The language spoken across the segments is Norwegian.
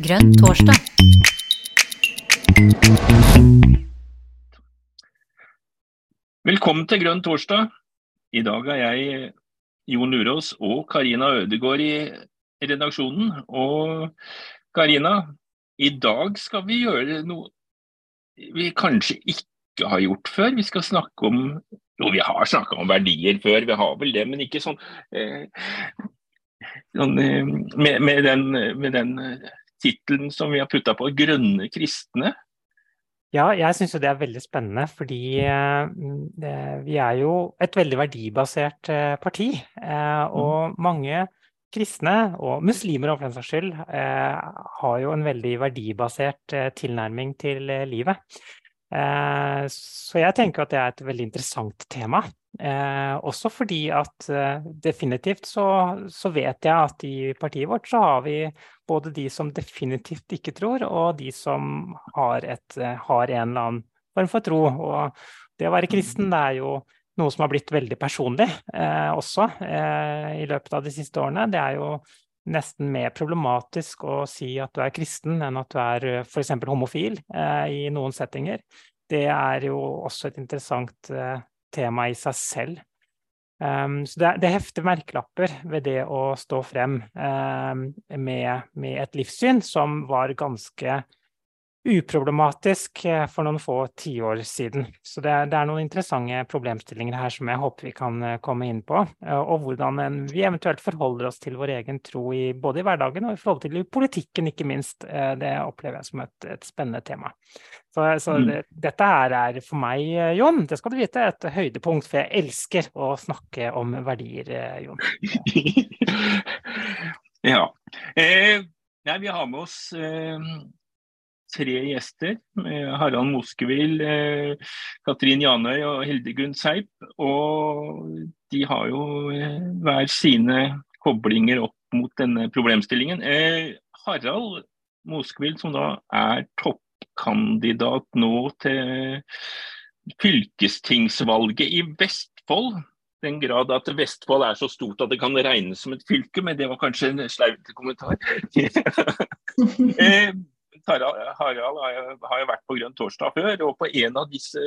Grønn torsdag. Velkommen til Grønn torsdag. I dag er jeg Jon Lurås og Karina Ødegård i redaksjonen. Og Karina, i dag skal vi gjøre noe vi kanskje ikke har gjort før. Vi skal snakke om Jo, vi har snakka om verdier før, vi har vel det, men ikke sånn, eh, med, med, den, med den eh, tittelen som vi har putta på, 'Grønne kristne'. Ja, jeg syns det er veldig spennende, fordi eh, vi er jo et veldig verdibasert eh, parti. Eh, og mm. mange kristne, og muslimer for den saks skyld, eh, har jo en veldig verdibasert eh, tilnærming til eh, livet. Eh, så jeg tenker at det er et veldig interessant tema. Eh, også fordi at eh, definitivt så, så, vet jeg at i partiet vårt så har vi både de som definitivt ikke tror, og de som har, et, har en eller annen form for tro. Og det å være kristen, det er jo noe som har blitt veldig personlig eh, også eh, i løpet av de siste årene. Det er jo nesten mer problematisk å si at du er kristen enn at du er eh, f.eks. homofil eh, i noen settinger. Det er jo også et interessant eh, tema i seg selv. Um, så det, det, hefter merkelapper ved det å stå frem um, med, med, et livssyn som var ganske uproblematisk eh, for noen få tiår siden. Så det er, det er, noen interessante problemstillinger her som jeg håper vi kan eh, komme inn på. Eh, og hvordan vi eventuelt forholder oss til vår egen tro i, både i hverdagen og i forhold til politikken, ikke minst. Det opplever jeg som et, et spennende tema. Så, så mm. det, dette her er for meg, Jon, det skal du vite, et høydepunkt. For jeg elsker å snakke om verdier, Jon. ja. Eh, nei, vi har med oss eh tre gjester. Harald Moskevil, eh, Katrin Janøy og Hildegunn Seip. Og de har jo eh, hver sine koblinger opp mot denne problemstillingen. Eh, Harald Moskevil, som da er toppkandidat nå til fylkestingsvalget i Vestfold. Den grad at Vestfold er så stort at det kan regnes som et fylke, men det var kanskje en slaut kommentar. Harald har jo vært på Grønn torsdag før, og på en av disse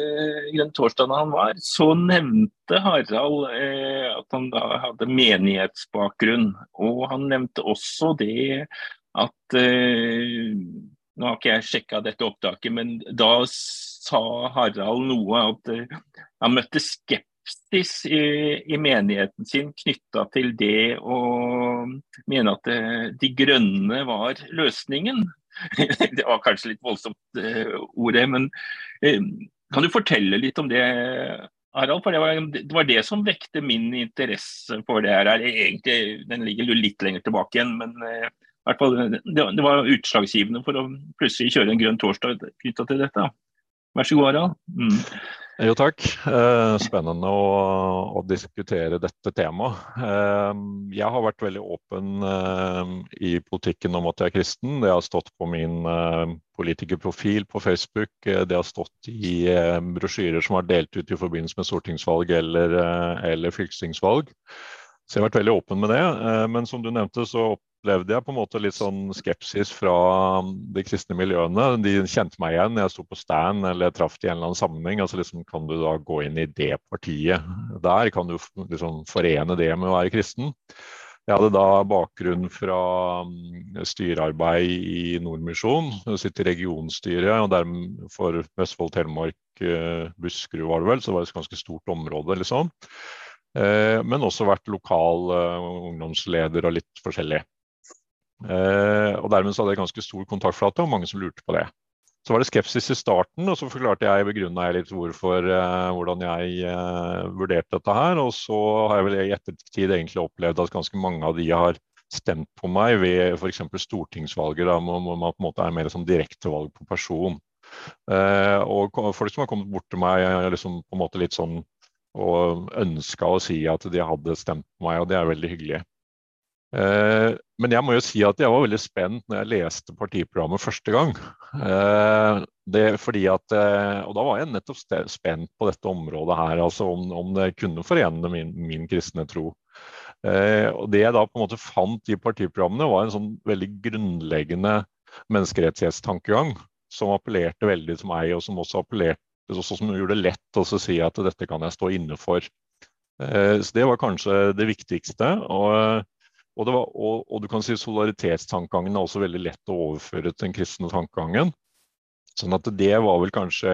Grønn torsdagene han var, så nevnte Harald eh, at han da hadde menighetsbakgrunn. Og han nevnte også det at eh, Nå har ikke jeg sjekka dette opptaket, men da sa Harald noe at eh, han møtte skepsis i, i, menigheten sin knytta til det å mene at eh, de grønne var løsningen. det var kanskje litt voldsomt uh, ordet, men uh, kan du fortelle litt om det, Harald? For det var, det var, det som vekte min interesse for det her. Egentlig, den ligger litt lenger tilbake igjen, men uh, fall, det, det, var utslagsgivende for å plutselig kjøre en grønn torsdag knytta til dette. Vær så god, Harald. Mm. Jo, takk. Eh, spennende å, å, diskutere dette temaet. Eh, jeg har vært veldig åpen eh, i politikken om at jeg er kristen. Det har stått på min politikerprofil på Facebook. Det har stått i brosjyrer som har delt ut i forbindelse med stortingsvalg eller, eller fylkestingsvalg. Så jeg har vært veldig åpen med det. Men som du nevnte, så opplevde jeg på en måte litt sånn skepsis fra de kristne miljøene. De kjente meg igjen. Jeg sto på stand eller traff i en eller annen sammenheng. altså liksom, Kan du da gå inn i det partiet der? Kan du liksom forene det med å være kristen? Jeg hadde da bakgrunn fra mm, styrearbeid i Nordmisjon. Sitter i regionstyret og dermed for Vestfold, Telemark, eh, Buskerud var det vel, så det var et ganske stort område. liksom. Eh, men også vært lokal eh, ungdomsleder og litt forskjellig. Eh, og Dermed så hadde jeg ganske stor kontaktflate og mange som lurte på det. Så var det skepsis i starten, og så forklarte jeg begrunna jeg litt hvorfor, eh, hvordan jeg eh, vurderte dette her. Og så har jeg vel i ettertid egentlig opplevd at ganske mange av de har stemt på meg ved f.eks. stortingsvalget, da, hvor man på en måte er mer sånn direktevalg på person. Og folk som har kommet bort til meg liksom på en måte litt sånn og ønska å si at de hadde stemt på meg, og det er veldig hyggelig. Eh, men jeg må jo si at jeg var veldig spent når jeg leste partiprogrammet første gang. Eh, det fordi at, eh, og da var jeg nettopp spent på dette området her, altså om, om det kunne forene min, min kristne tro. Og Det jeg da på en måte fant i partiprogrammene, var en sånn veldig grunnleggende menneskerettighetstankegang som appellerte veldig til meg, og som også appellerte også som gjorde det lett å si at dette kan jeg stå inne for. Så Det var kanskje det viktigste. Og, og, var, og, og du kan si solidaritetstankegangen er også veldig lett å overføre til den kristne tankegangen. Sånn at Det var vel kanskje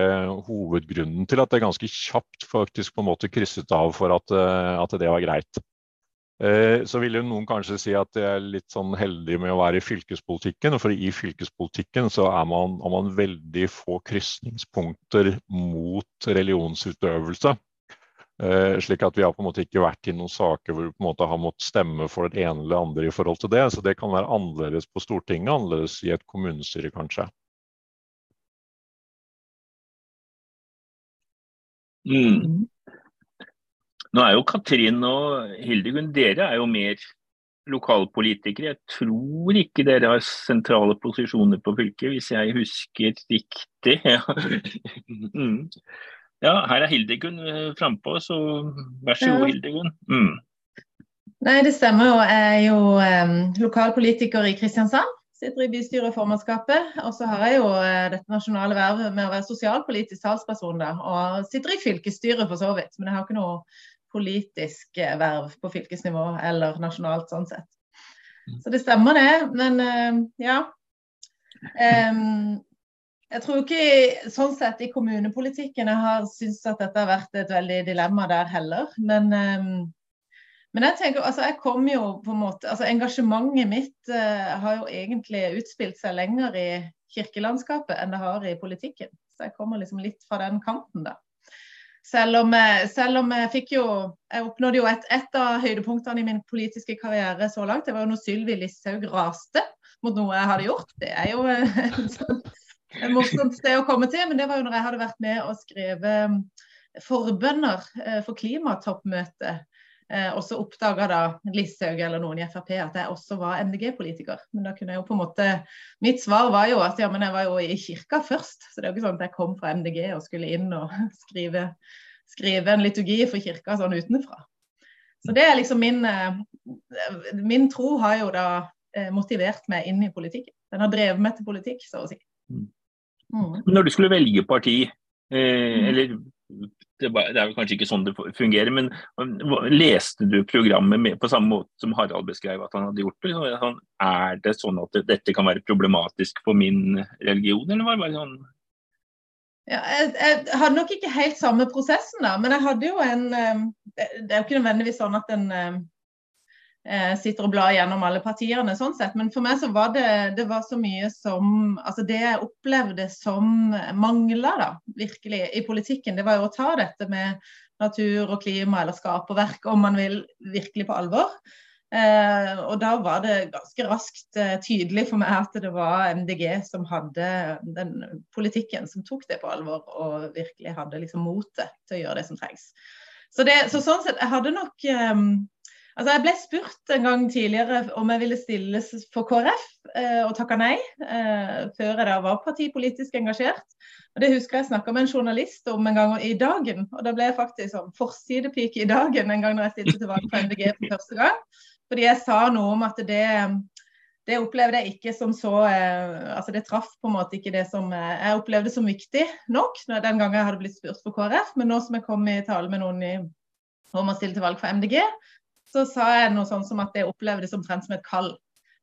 hovedgrunnen til at det ganske kjapt faktisk på en måte krysset av for at, eh, at det var greit. Eh, så vil jo noen kanskje si at jeg er litt sånn heldig med å være i fylkespolitikken. For i fylkespolitikken så er man, har man veldig få krysningspunkter mot religionsutøvelse. Eh, slik at vi har på en måte ikke vært i noen saker hvor vi på en måte har måttet stemme for det ene eller andre i forhold til det. Så det kan være annerledes på Stortinget, annerledes i et kommunestyre kanskje. Mm. Nå er jo Katrin og Hildegunn, dere er jo mer lokalpolitikere. Jeg tror ikke dere har sentrale posisjoner på fylket, hvis jeg husker riktig. Mm. Ja her er Hildegunn eh, frampå, så vær så god, Hildegunn. Mm. Nei, det stemmer jo. Jeg er jo um, lokalpolitiker i Kristiansand sitter i bystyret Og formannskapet. Og så har jeg jo eh, dette nasjonale vervet med å være sosialpolitisk talsperson, da. Og sitter i fylkesstyret for så vidt, men jeg har ikke noe politisk verv på fylkesnivå eller nasjonalt sånn sett. Mm. Så det stemmer det. Men eh, ja. Um, jeg tror ikke sånn sett i kommunepolitikken jeg har syntes at dette har vært et veldig dilemma der heller. Men um, men jeg tenker, altså jeg kom jo på en måte, altså Engasjementet mitt uh, har jo egentlig utspilt seg lenger i kirkelandskapet enn det har i politikken. Så jeg kommer liksom litt fra den kanten, da. Selv om, selv om jeg fikk jo Jeg oppnådde jo et, et, av høydepunktene i min politiske karriere så langt. Det var jo når Sylvi Listhaug raste mot noe jeg hadde gjort. Det er jo et morsomt sted å komme til, men det var jo når jeg hadde vært med og skrevet forbønner eh, for klimatoppmøtet Eh, og så oppdaga da Listhaug eller noen i Frp at jeg også var MDG-politiker. Men da kunne jeg jo på en måte Mitt svar var jo at ja, men jeg var jo i kirka først. Så det er jo ikke sånn at jeg kom fra MDG og skulle inn og skrive, skrive en liturgi for kirka sånn utenfra. Så det er liksom min eh, Min tro har jo da eh, motivert meg inn i politikken. Den har drevet meg til politikk, så å si. Mm. Mm. Når du skulle velge parti, eh, mm. eller det, er jo kanskje ikke sånn det fungerer, men leste du programmet med, på samme måte som Harald beskrev at han hadde gjort det? Sånn, er det sånn at dette kan være problematisk for min religion, eller var det bare sånn ja, jeg, jeg, hadde nok ikke helt samme prosessen, da, men jeg hadde jo en eh, Det er jo ikke nødvendigvis sånn at en eh, sitter og blar gjennom alle partiene, sånn sett. Men for meg så var det, det var så mye som altså Det jeg opplevde som mangla, da, virkelig, i politikken, det var jo å ta dette med natur og klima eller skaperverk, om man vil, virkelig på alvor. Eh, og da var det ganske raskt eh, tydelig for meg at det var MDG som hadde den politikken som tok det på alvor, og virkelig hadde liksom motet til å gjøre det som trengs. Så, det, så sånn sett, jeg hadde nok eh, Altså, jeg ble spurt en gang tidligere om jeg ville stilles for KrF, eh, og takka nei. Eh, før jeg da var partipolitisk engasjert. Og Det husker jeg snakka med en journalist om en gang i Dagen. og Da ble jeg faktisk sånn forsidepike i Dagen en gang når jeg stilte til valg på MDG for første gang. Fordi jeg sa noe om at det, det opplevde jeg ikke som så eh, Altså det traff på en måte ikke det som jeg opplevde som viktig nok den gangen jeg hadde blitt spurt for KrF. Men nå som jeg kom i tale med noen i, om å stille til valg for MDG, så sa jeg noe sånn som at jeg opplevde det omtrent som et kall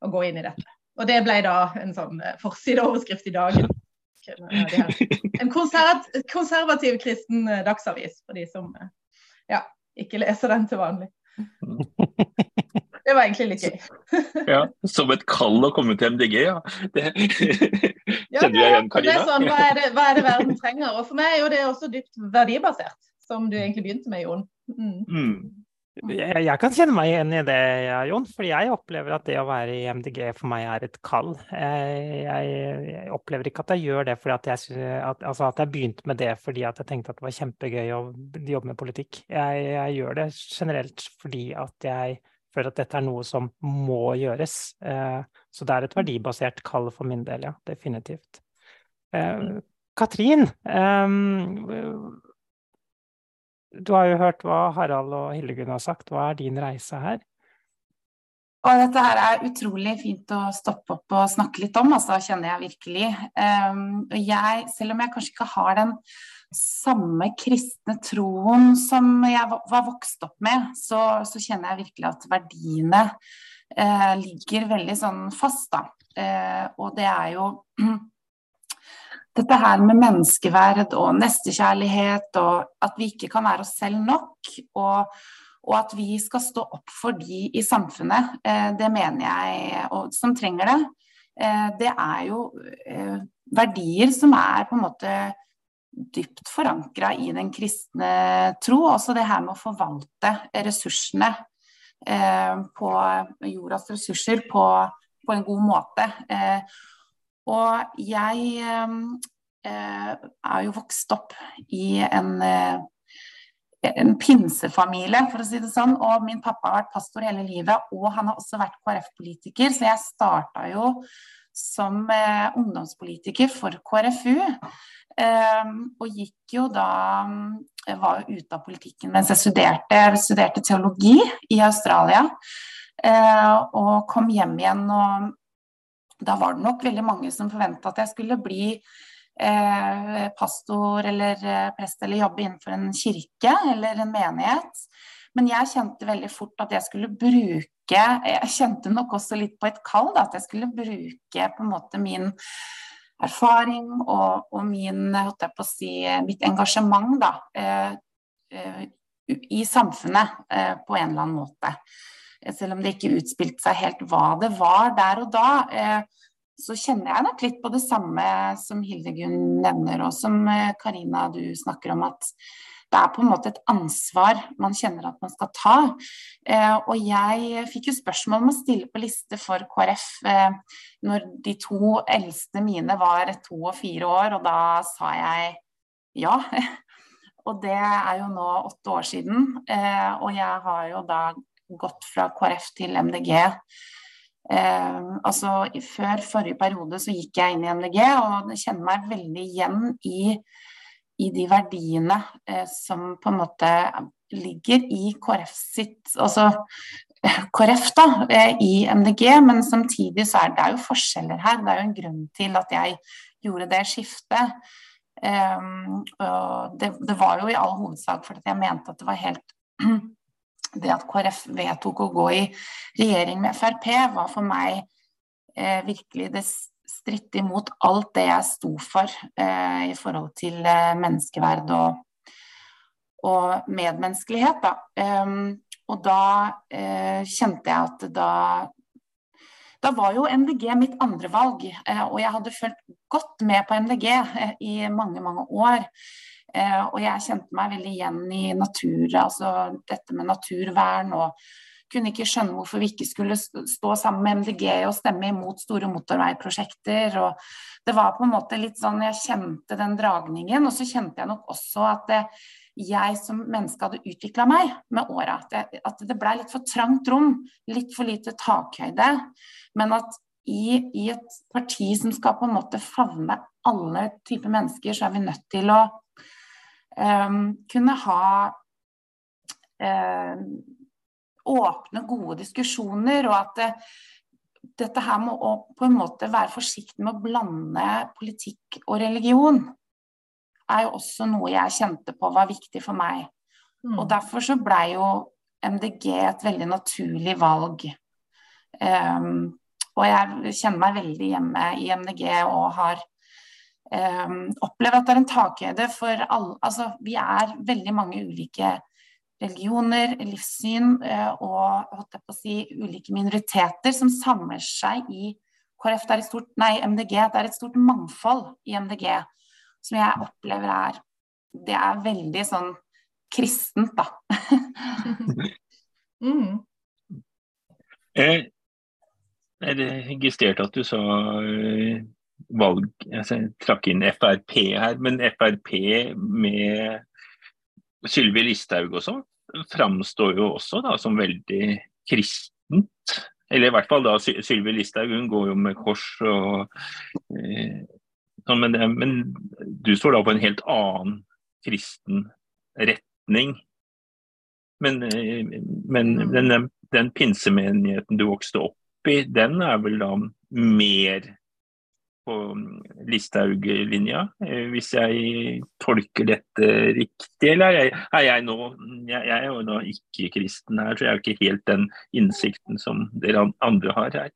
å gå inn i dette. Og det ble da en sånn eh, forsideoverskrift i dagen. En konservativ kristen eh, dagsavis for de som eh, ja, ikke leser den til vanlig. Det var egentlig litt gøy. ja, Som et kall å komme til MDG, ja. Det kjenner jeg igjen, Karina. Sånn, hva, er det, hva er det verden trenger? Og For meg er jo det også dypt verdibasert, som du egentlig begynte med, Jon. Mm. Mm. Jeg, jeg, kan kjenne meg igjen i det, Jon. fordi jeg opplever at det å være i MDG for meg er et kall. Jeg, jeg, opplever ikke at jeg gjør det fordi at jeg, at, altså at jeg begynte med det fordi at jeg tenkte at det var kjempegøy å jobbe med politikk. Jeg, gjør det generelt fordi at jeg føler at dette er noe som må gjøres. Eh, så det er et verdibasert kall for min del, ja. Definitivt. Eh, Katrin, um, du har jo hørt hva Harald og Hildegunn har sagt. Hva er din reise her? Og dette her er utrolig fint å stoppe opp og snakke litt om, altså, kjenner jeg virkelig. Um, jeg, selv om jeg kanskje ikke har den samme kristne troen som jeg var vokst opp med, så, så kjenner jeg virkelig at verdiene uh, ligger veldig sånn fast, da. Uh, og det er jo dette her med menneskeverd og nestekjærlighet, og at vi ikke kan være oss selv nok. og og at vi skal stå opp for de i samfunnet, eh, det mener jeg, og som trenger det. Eh, det er jo eh, verdier som er på en måte dypt forankra i den kristne tro. Også det her med å forvalte ressursene på jordas ressurser på, på en god måte. Og jeg er jo vokst opp i en en pinsefamilie, for å si det sånn. Og min pappa har vært pastor hele livet, og han har også vært KrF-politiker. Så jeg starta jo som eh, ungdomspolitiker for KrFU. Eh, og gikk jo da Jeg eh, var jo ute av politikken mens jeg studerte. Studerte teologi i Australia. Eh, og kom hjem igjen, og da var det nok veldig mange som forventa at jeg skulle bli eh, pastor eller eh, prest eller jobbe innenfor en kirke eller en menighet. Men jeg kjente veldig fort at jeg skulle bruke Jeg kjente nok også litt på et kall, da, at jeg skulle bruke på en måte min erfaring og, og min, jeg på å si, mitt engasjement da, eh, eh, i samfunnet eh, på en eller annen måte. Selv om det ikke utspilte seg helt hva det var der og da. Eh, så kjenner jeg nok litt på det samme som Hildegunn nevner, og som eh, Karina du snakker om, at det er på en måte et ansvar man kjenner at man skal ta. Eh, og jeg fikk jo spørsmål om å stille på liste for KrF når de to eldste mine var to og fire år, og da sa jeg ja. og det er jo nå åtte år siden, og jeg har jo da gått fra KrF til MDG Eh, altså Før forrige periode så gikk jeg inn i MDG og kjenner meg veldig igjen i, i de verdiene eh, som på en måte ligger i KrF sitt Altså KrF da, eh, i MDG, men samtidig så er det, jo forskjeller her. Det er jo en grunn til at jeg gjorde det skiftet. Um, det, det, var jo i all hovedsak fordi jeg mente at det var helt det at KrF vedtok å gå i regjering med Frp, var for meg eh, virkelig det stritte imot alt det jeg sto for eh, i forhold til eh, menneskeverd og, og medmenneskelighet. Da. Um, og da eh, kjente jeg at da da var jo MDG mitt andre valg, eh, og jeg hadde fulgt godt med på MDG eh, i mange, mange år. Eh, og jeg kjente meg veldig igjen i natur, altså dette med naturvern. og kunne ikke skjønne hvorfor vi ikke skulle stå sammen med MDG og stemme imot store motorveiprosjekter. og Det var på en måte litt sånn Jeg kjente den dragningen. Og så kjente jeg nok også at det, jeg som menneske hadde utvikla meg med åra. At, at, det ble litt for trangt rom, litt for lite takhøyde. Men at i, i, et parti som skal på en måte favne alle typer mennesker, så er vi nødt til å kunne ha uh, åpne, gode diskusjoner, og at det, dette her må på en måte være forsiktig med å blande politikk og religion, er jo også noe jeg kjente på var viktig for meg. Mm. Og derfor så blei jo MDG et veldig naturlig valg. Um, og jeg kjenner meg veldig hjemme i MDG og har um, opplever at det er en takhøyde for alle Altså, vi er veldig mange ulike religioner, livssyn uh, og holdt jeg på å si, ulike minoriteter som samler seg i KrF. Det er et stort, nei, MDG. Det er et stort mangfold i MDG som jeg opplever er Det er veldig sånn kristent, da. mm. Jeg, jeg registrerte at du sa uh valg Jeg trakk inn Frp her, men Frp med Sylvi Listhaug også framstår jo også da som veldig kristent. Eller i hvert fall da Sylvi Listhaug, hun går jo med kors og eh, sånn, men, men, du står da på en helt annen kristen retning. Men, eh, men, den, den pinsemenigheten du vokste opp i, den er vel da mer på Listhaug-linja, eh, hvis jeg tolker dette riktig? Eller er er jeg nå jeg, jeg, er jo nå ikke-kristen her, så jeg har ikke helt den innsikten som dere andre har her.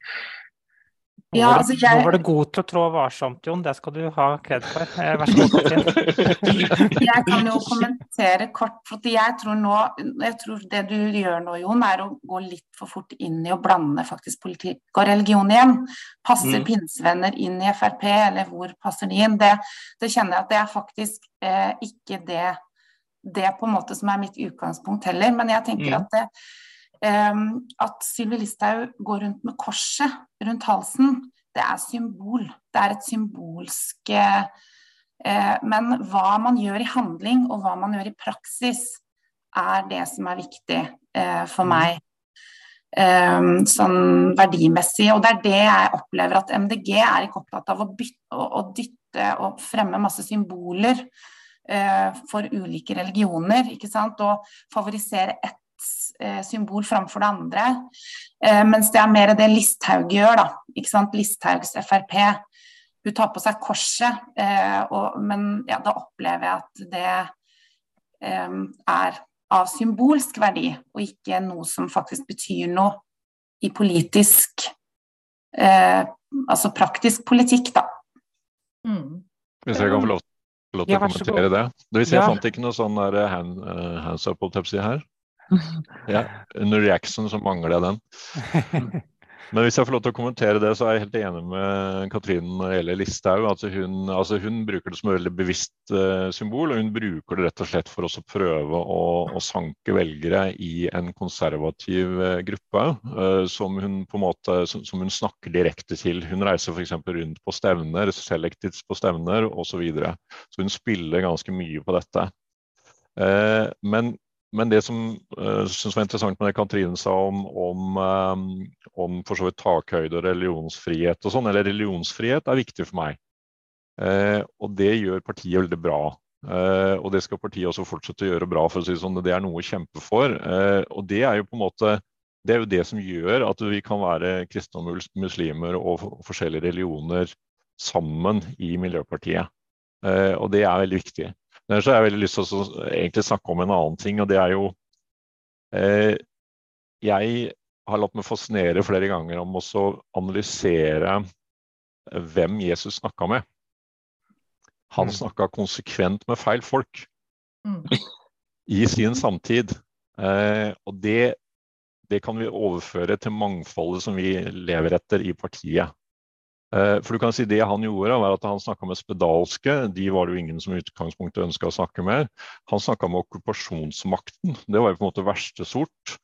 Ja, altså jeg... Nå var du god til å trå varsomt, Jon. Det skal du ha kred for. Eh, vær så god, Jeg kan jo kommentere kort. for Jeg tror, nå, jeg tror det du gjør nå, Jon, er å gå litt for fort inn i å blande faktisk politikk og religion igjen. Passer mm. pinsevenner inn i Frp, eller hvor passer de inn? Det, det kjenner jeg at det er faktisk eh, ikke det, det på en måte som er mitt utgangspunkt heller. Men jeg tenker mm. at det, at Sylvi Listhaug går rundt med korset rundt halsen, det er symbol. Det er et symbolsk eh, Men hva man gjør i handling, og hva man gjør i praksis, er det som er viktig eh, for mm. meg. Um, sånn verdimessig. Og det er det jeg opplever at MDG er ikke opptatt av å, bytte, å, dytte og fremme masse symboler uh, for ulike religioner. ikke sant? Og favorisere ett Eh, symbol framfor det andre. Eh, mens det er mer det Listhaug gjør, da. Ikke sant? Listhaugs Frp. Hun tar på seg korset, eh, og, men ja, da opplever jeg at det er av symbolsk verdi, og ikke noe som faktisk betyr noe i politisk Altså praktisk politikk, da. Mm. Hvis jeg kan få lov, lov til å kommentere det. Det vil si, jeg ja. fant ikke noe sånn hand, hands up her. Ja, under reaction så mangler jeg den. Men hvis jeg får lov til å kommentere det, så er jeg helt enig med Katrine når det gjelder Listhaug. Altså hun, altså hun, bruker det som et veldig bevisst uh, symbol, og hun bruker det rett og slett for å prøve å, å, sanke velgere i en konservativ uh, gruppe uh, som, hun på måte, som, som, hun snakker direkte til. Hun reiser f.eks. rundt på stevner, selektivt på stevner osv. Så, videre. så hun spiller ganske mye på dette. men men det som uh, synes var interessant med det Katrine sa om, om, um, om for så vidt takhøyde og religionsfrihet og sånn, eller religionsfrihet er viktig for meg. Uh, og det gjør partiet veldig bra. Uh, og det skal partiet også fortsette å gjøre bra, for å si det sånn. Det er noe å kjempe for. og det er jo på en måte det er jo det som gjør at vi kan være kristne og muslimer og forskjellige religioner sammen i Miljøpartiet. og det er veldig viktig. Så har jeg veldig lyst til å egentlig snakke om en annen ting, og det er jo eh, Jeg har latt meg fascinere flere ganger om å analysere hvem Jesus snakka med. Han mm. snakka konsekvent med feil folk mm. i sin samtid. Eh, og det, det, kan vi overføre til mangfoldet som vi lever etter i partiet. Eh, for du kan si Det han gjorde, var at han snakka med spedalske. De var det jo ingen som i utgangspunktet ønska å snakke med. Han snakka med okkupasjonsmakten. Det var jo på en måte verste sort.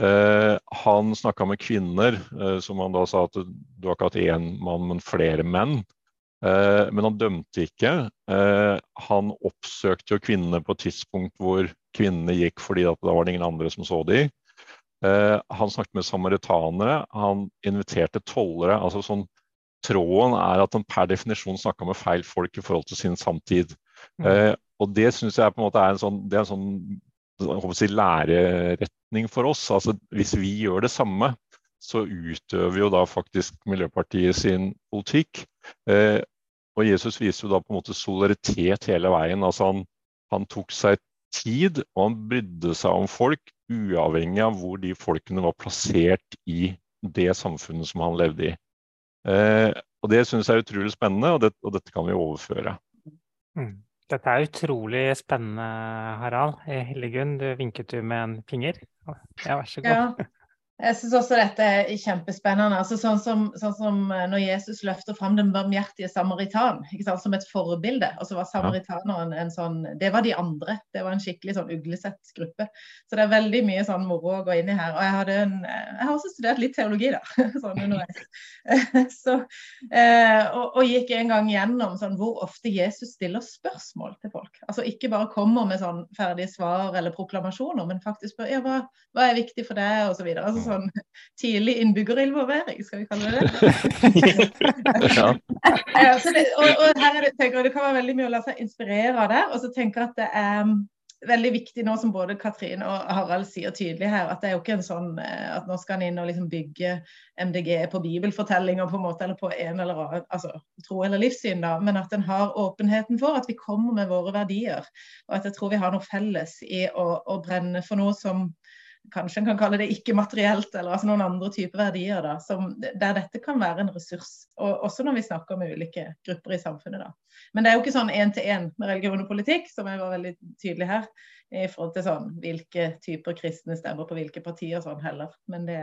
Eh, han snakka med kvinner, eh, som han da sa at du har ikke hatt én mann, men flere menn. men han dømte ikke. han oppsøkte jo kvinnene på et tidspunkt hvor kvinnene gikk fordi da var det ingen andre som så dem. han snakket med samaritanere. Han inviterte tollere. altså sånn tråden er at han per definisjon snakka med feil folk i forhold til sin samtid. Mm. Eh, og det syns jeg på en måte er en sånn, det er en sånn si, læreretning for oss. Altså, hvis vi gjør det samme, så utøver jo da faktisk Miljøpartiet sin politikk. Eh, og Jesus viser jo da på en måte solidaritet hele veien. Altså han, han tok seg tid, og han brydde seg om folk, uavhengig av hvor de folkene var plassert i det samfunnet som han levde i. Eh, og Det synes jeg er utrolig spennende, og, det, og dette kan vi overføre. Mm. Dette er utrolig spennende, Harald. Hildegunn, du vinket du med en finger. Ja, vær så god. Ja. Jeg syns også dette er kjempespennende. Altså, sånn, som, sånn, som, eh, når Jesus løfter fram den barmhjertige samaritan som et forbilde. Og så var samaritaneren en sånn Det var de andre. Det var en skikkelig sånn uglesett gruppe. Så det er veldig mye sånn moro å gå inn i her. Og jeg, hadde en, jeg har også studert litt teologi, da. sånn underveis. så, eh, og, og, gikk en gang gjennom sånn hvor ofte Jesus stiller spørsmål til folk. Altså ikke bare kommer med sånn ferdige svar eller proklamasjoner, men faktisk spør ja, hva, hva er viktig for deg, osv. Altså, sånn tidlig innbyggerinvolvering, skal vi kalle det det. ja. ja det og, og, her er det, tenker jeg, det kan være veldig mye å la seg inspirere av det. Og så tenker jeg at det er veldig viktig nå som både Katrin og Harald sier tydelig her, at det er jo ikke en sånn eh, at nå skal han inn og liksom bygge MDG på bibelfortellinger på en måte, eller på en eller annen altså, tro eller livssyn, da, men at en har åpenheten for at vi kommer med våre verdier. Og at jeg tror vi har noe felles i å, å brenne for noe som kanskje en kan kalle det ikke-materielt, eller altså noen andre typer verdier, da, som, der dette kan være en ressurs. Og, også når vi snakker med ulike grupper i samfunnet. da. Men det er jo ikke sånn én-til-én med religion og politikk, som jeg var veldig tydelig her, i forhold til sånn hvilke typer kristne stemmer på hvilke partier sånn heller. Men det,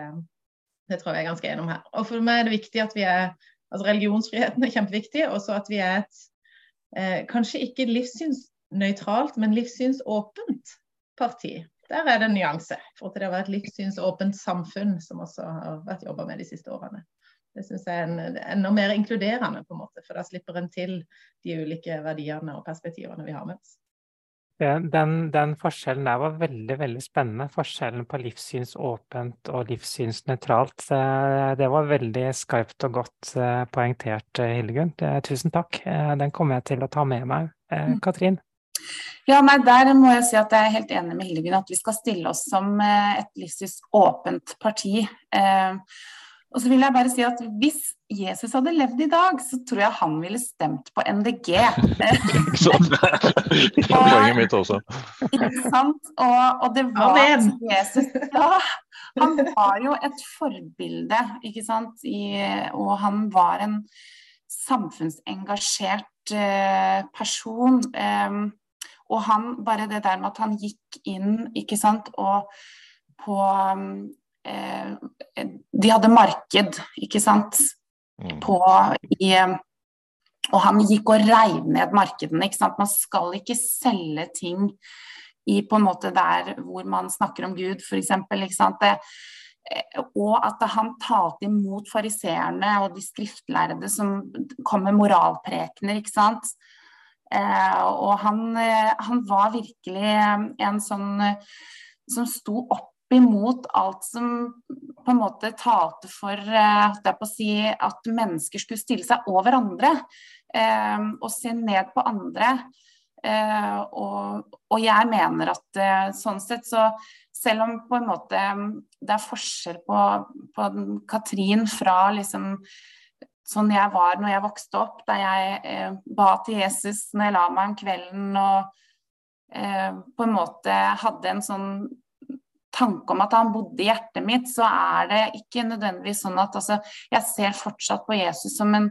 det tror jeg er ganske enig her. Og for meg er det viktig at vi er altså Religionsfriheten er kjempeviktig, og så at vi er et eh, kanskje ikke livssynsnøytralt, men livssynsåpent parti der er det en nyanse. For at det vært et livssynsåpent samfunn, som også har vært jobba med de siste årene. Det syns jeg er en, enda mer inkluderende, på en måte, for da slipper en til de ulike verdiene og perspektivene vi har med oss. Den, den, forskjellen der var veldig veldig spennende. Forskjellen på livssynsåpent og livssynsnøytralt. Det var veldig skarpt og godt eh, poengtert, eh, Hildegunn. Tusen takk. Eh, den kommer jeg til å ta med meg. Mm. Katrin? Ja, nei, Der må jeg si at jeg er helt enig med Hildegunn at vi skal stille oss som eh, et livssyns åpent parti. Eh, og så vil jeg bare si at Hvis Jesus hadde levd i dag, så tror jeg han ville stemt på MDG. sånn. Det er poenget mitt også. Ikke sant? Og, og det var Amen. Jesus da. Han var jo et forbilde, ikke sant? I, og han var en samfunnsengasjert eh, person. Eh, og han, bare det der med at han gikk inn, ikke sant, og på eh, De hadde marked, ikke sant, mm. på i Og han gikk og reiv ned markedene, ikke sant. Man skal ikke selge ting i på en måte der hvor man snakker om Gud, f.eks. det og at han talte imot fariseerne og de skriftlærde som kom med moralprekener. ikke sant? Eh, og han, eh, han, var virkelig eh, en sånn som sto opp imot alt som på en måte talte for si, at mennesker skulle stille seg over andre og se ned på andre. Og, og, jeg mener at sånn sett så selv om på en måte det er forskjell på, på Katrin fra liksom sånn jeg var når jeg vokste opp, da jeg eh, ba til Jesus når jeg la meg om kvelden og eh, på en måte hadde en sånn tanke om at han bodde i hjertet mitt, så er det ikke nødvendigvis sånn at altså, Jeg ser fortsatt på Jesus som en,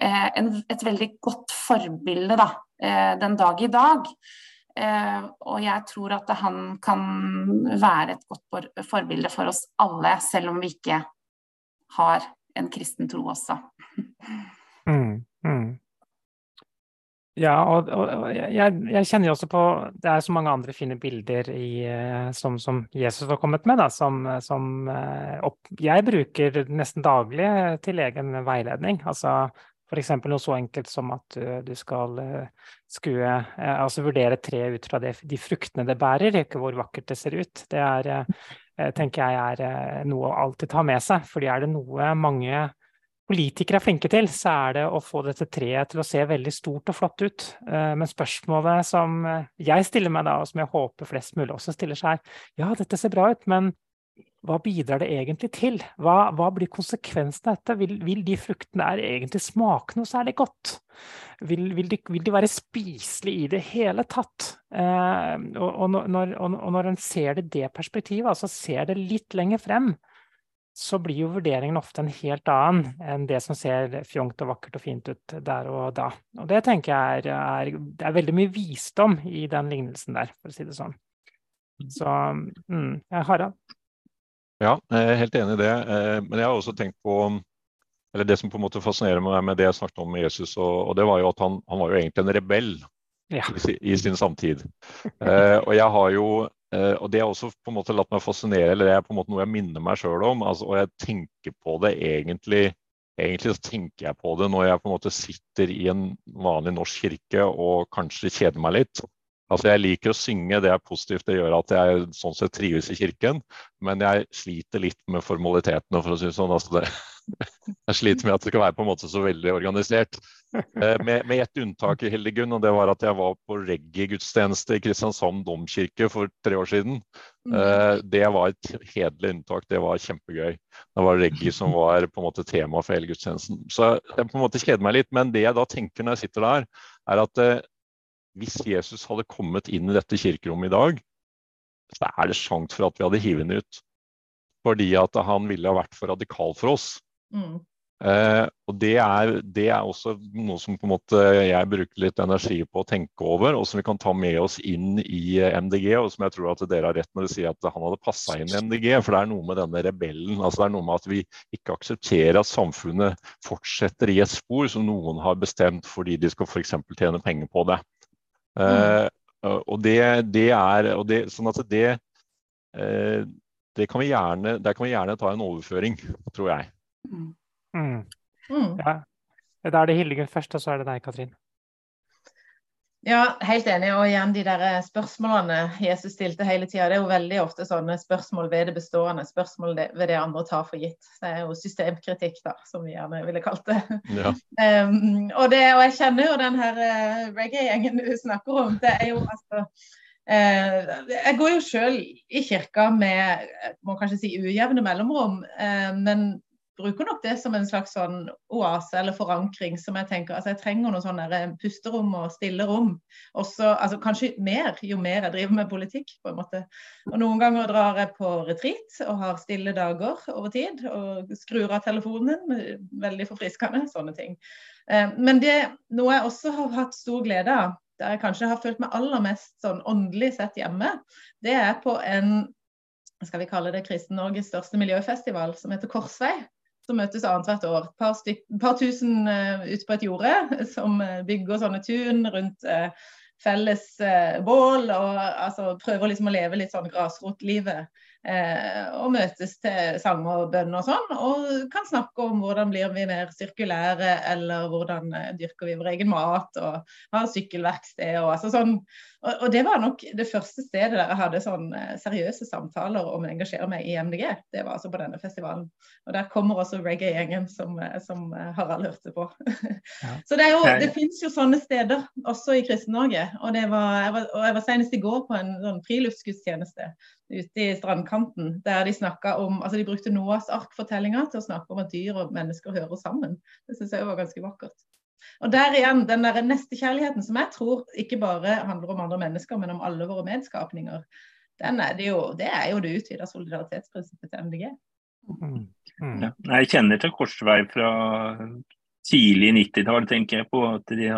eh, en, et veldig godt forbilde da, eh, den dag i dag. Eh, og jeg tror at han kan være et godt for, forbilde for oss alle, selv om vi ikke har en kristen tro også. Mm, mm. Ja, og, og jeg, jeg, kjenner jo også på Det er så mange andre fine bilder i, eh, som, som, Jesus har kommet med, da, som, som eh, opp, jeg bruker nesten daglig til egen veiledning. Altså f.eks. noe så enkelt som at du, skal uh, skue Altså vurdere tre ut fra det, de fruktene det bærer, ikke hvor vakkert det ser ut. Det er, tenker jeg er noe å alltid ta med seg. fordi er det noe mange politikere er flinke til, så er det å få dette treet til å se veldig stort og flott ut. Men spørsmålet som jeg stiller meg da, og som jeg håper flest mulig også stiller seg, er ja, dette ser bra ut, men hva bidrar det egentlig til? Hva, hva blir konsekvensen av dette? Vil, vil, de fruktene her egentlig smake noe særlig godt? Vil, vil, de, vil de, være spiselige i det hele tatt? Eh, og, og, når, og, og, når, en ser det i det perspektivet, altså ser det litt lenger frem, så blir jo vurderingen ofte en helt annen enn det som ser fjongt og vakkert og fint ut der og da. Og det tenker jeg er, er, det er veldig mye visdom i den lignelsen der, for å si det sånn. Så mm, Harald? Ja, jeg er helt enig i det. Eh, men jeg har også tenkt på eller Det som på en måte fascinerer meg med det jeg snakket om med Jesus, og, det var jo at han, han var jo egentlig en rebell ja. i, i, sin samtid. eh, og jeg har jo eh, og det har også på en måte latt meg fascinere, eller det er på en måte noe jeg minner meg sjøl om. Altså, og jeg tenker på det egentlig Egentlig så tenker jeg på det når jeg på en måte sitter i en vanlig norsk kirke og kanskje kjeder meg litt. Altså Jeg liker å synge, det er positivt. Det gjør at jeg sånn sett trives i kirken. Men jeg sliter litt med formalitetene, for å si det sånn. Altså det, Jeg sliter med at det skal være på en måte så veldig organisert. Eh, med, med ett unntak i Hildegunn, og det var at jeg var på reggae-gudstjeneste i Kristiansand domkirke for tre år siden. Mm. Eh, det var et hederlig unntak. Det var kjempegøy. Det var reggae som var på en måte tema for hele gudstjenesten. Så jeg på en måte kjeder meg litt. Men det jeg da tenker når jeg sitter der, er at eh, hvis Jesus hadde kommet inn i dette kirkerommet i dag, så er det sjanse for at vi hadde hivet ham ut. Fordi at han ville ha vært for radikal for oss. Mm. Eh, og det er, det er, også noe som på en måte jeg bruker litt energi på å tenke over, og som vi kan ta med oss inn i MDG. Og som jeg tror at dere har rett når dere sier at han hadde passa inn i MDG. For det er noe med denne rebellen. altså Det er noe med at vi ikke aksepterer at samfunnet fortsetter i et spor som noen har bestemt fordi de skal f.eks. tjene penger på det. Mm. Uh, og det, det, er og det, Sånn at det, uh, det kan vi gjerne, Der kan vi gjerne ta en overføring, tror jeg. Mm. Mm. mm. Ja. Da er det Hildegunn først, og så er det deg, Katrin. Ja, helt enig. Og igjen de der spørsmålene Jesus stilte hele tida. Det er jo veldig ofte sånne spørsmål ved det bestående, spørsmål ved det andre tar for gitt. Det er jo systemkritikk, da, som vi gjerne ville kalt det. Ja. Um, og, det og, jeg kjenner jo den her uh, reggae-gjengen du snakker om. Det er jo altså uh, Jeg går jo sjøl i kirka med må kanskje si ujevne mellomrom, uh, men bruker nok det som en slags sånn oase eller forankring. som Jeg tenker, altså jeg trenger noen sånne eh, pusterom og stille rom. Altså Kanskje mer jo mer jeg driver med politikk. på en måte. Og Noen ganger drar jeg på retreat og har stille dager over tid. Og skrur av telefonen. Veldig forfriskende, sånne ting. Eh, men det, noe jeg også har hatt stor glede av, der jeg kanskje har følt meg aller mest sånn åndelig sett hjemme, det er på en skal vi kalle det Kristen-Norges største miljøfestival, som heter Korsvei som møtes annethvert år. Et par, par, tusen uh, ute på et jorde som uh, bygger sånne tun rundt uh, felles bål. og altså, Prøver liksom å leve litt sånn grasrotlivet Eh, og møtes til sang og bønn og sånn. Og kan snakke om hvordan blir vi mer sirkulære, eller hvordan eh, dyrker vi vår egen mat, og har sykkelverksted og altså sånn. Og, og, det var nok det første stedet der jeg hadde sånn eh, seriøse samtaler om å engasjere meg i MDG. Det var altså på denne festivalen. Og der kommer også reggae-gjengen som, som Harald hørte på. Ja. Så det, er jo, det finnes jo sånne steder også i Kristen-Norge. Og, det var, jeg var, og jeg var senest i går på en sånn friluftsgudstjeneste ute i strandkanten. Der de snakka om Altså de brukte Noas ark-fortellinga til å snakke om at dyr og mennesker hører sammen. Det syns jeg var ganske vakkert. Og der igjen, den der nestekjærligheten som jeg tror ikke bare handler om andre mennesker, men om alle våre medskapninger, den er det, jo, det er jo det utvida solidaritetsprinsippet til MDG. Mm. Mm. Ja, jeg kjenner til korsvei fra tidlig 90-tall, tenker jeg på. at de,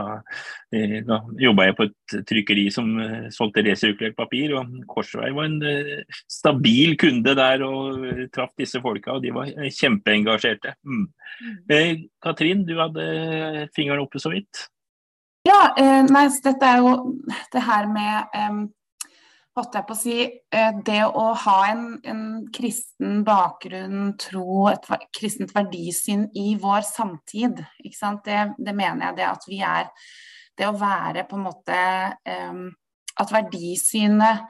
de, Da jobba jeg på et trykkeri som uh, solgte resirkulert papir. og Korsvei var en uh, stabil kunde der og uh, traff disse folka. og De var kjempeengasjerte. Mm. mm. Katrin, du hadde fingeren oppe så vidt. Ja, nei, dette er jo det her med um holdt jeg på å si, eh, det å ha en, en kristen bakgrunn, tro, et kristent verdisyn i vår samtid, det, det, mener jeg det at vi er. Det å være på en måte um, At verdisynet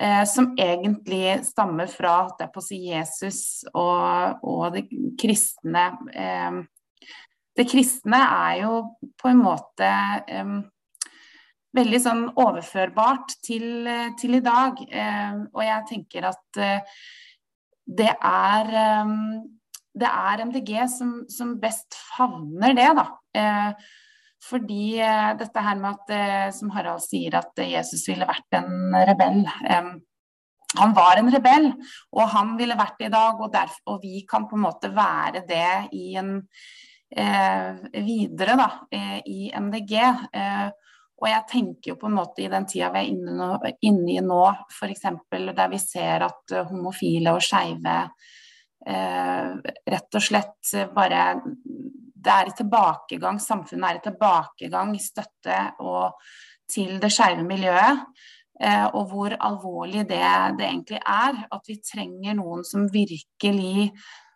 uh, som egentlig stammer fra holdt på å si, Jesus og, og det kristne Det kristne er jo på en måte veldig sånn overførbart til, til i dag. Eh, og jeg tenker at eh, det er eh, det er MDG som, som, best favner det, da. Eh, fordi eh, dette her med at, eh, som Harald sier, at Jesus ville vært en rebell. han var en rebell, og han ville vært det i dag, og, derfor, og, vi kan på en måte være det i en videre da, i MDG. Eh, og jeg tenker jo på en måte i den tida vi er inne, i nå, f.eks. der vi ser at uh, homofile og skeive eh, rett og slett bare Det er i tilbakegang, samfunnet er i tilbakegang i støtte og til det skeive miljøet. Eh, og hvor alvorlig det, det, egentlig er. At vi trenger noen som virkelig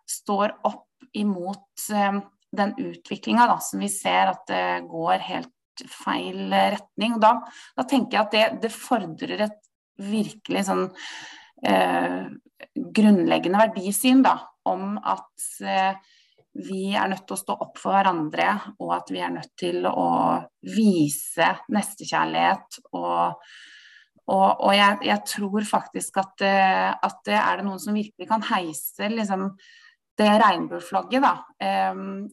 står opp imot eh, den utviklinga som vi ser at det går helt feil retning. Da, da tenker jeg at det, det fordrer et virkelig sånn eh, grunnleggende verdisyn da, om at eh, vi er nødt til å stå opp for hverandre, og at vi er nødt til å vise nestekjærlighet. Og, og, og jeg, jeg, tror faktisk at, eh, at det er det noen som virkelig kan heise liksom, det regnbueflagget, da. Um,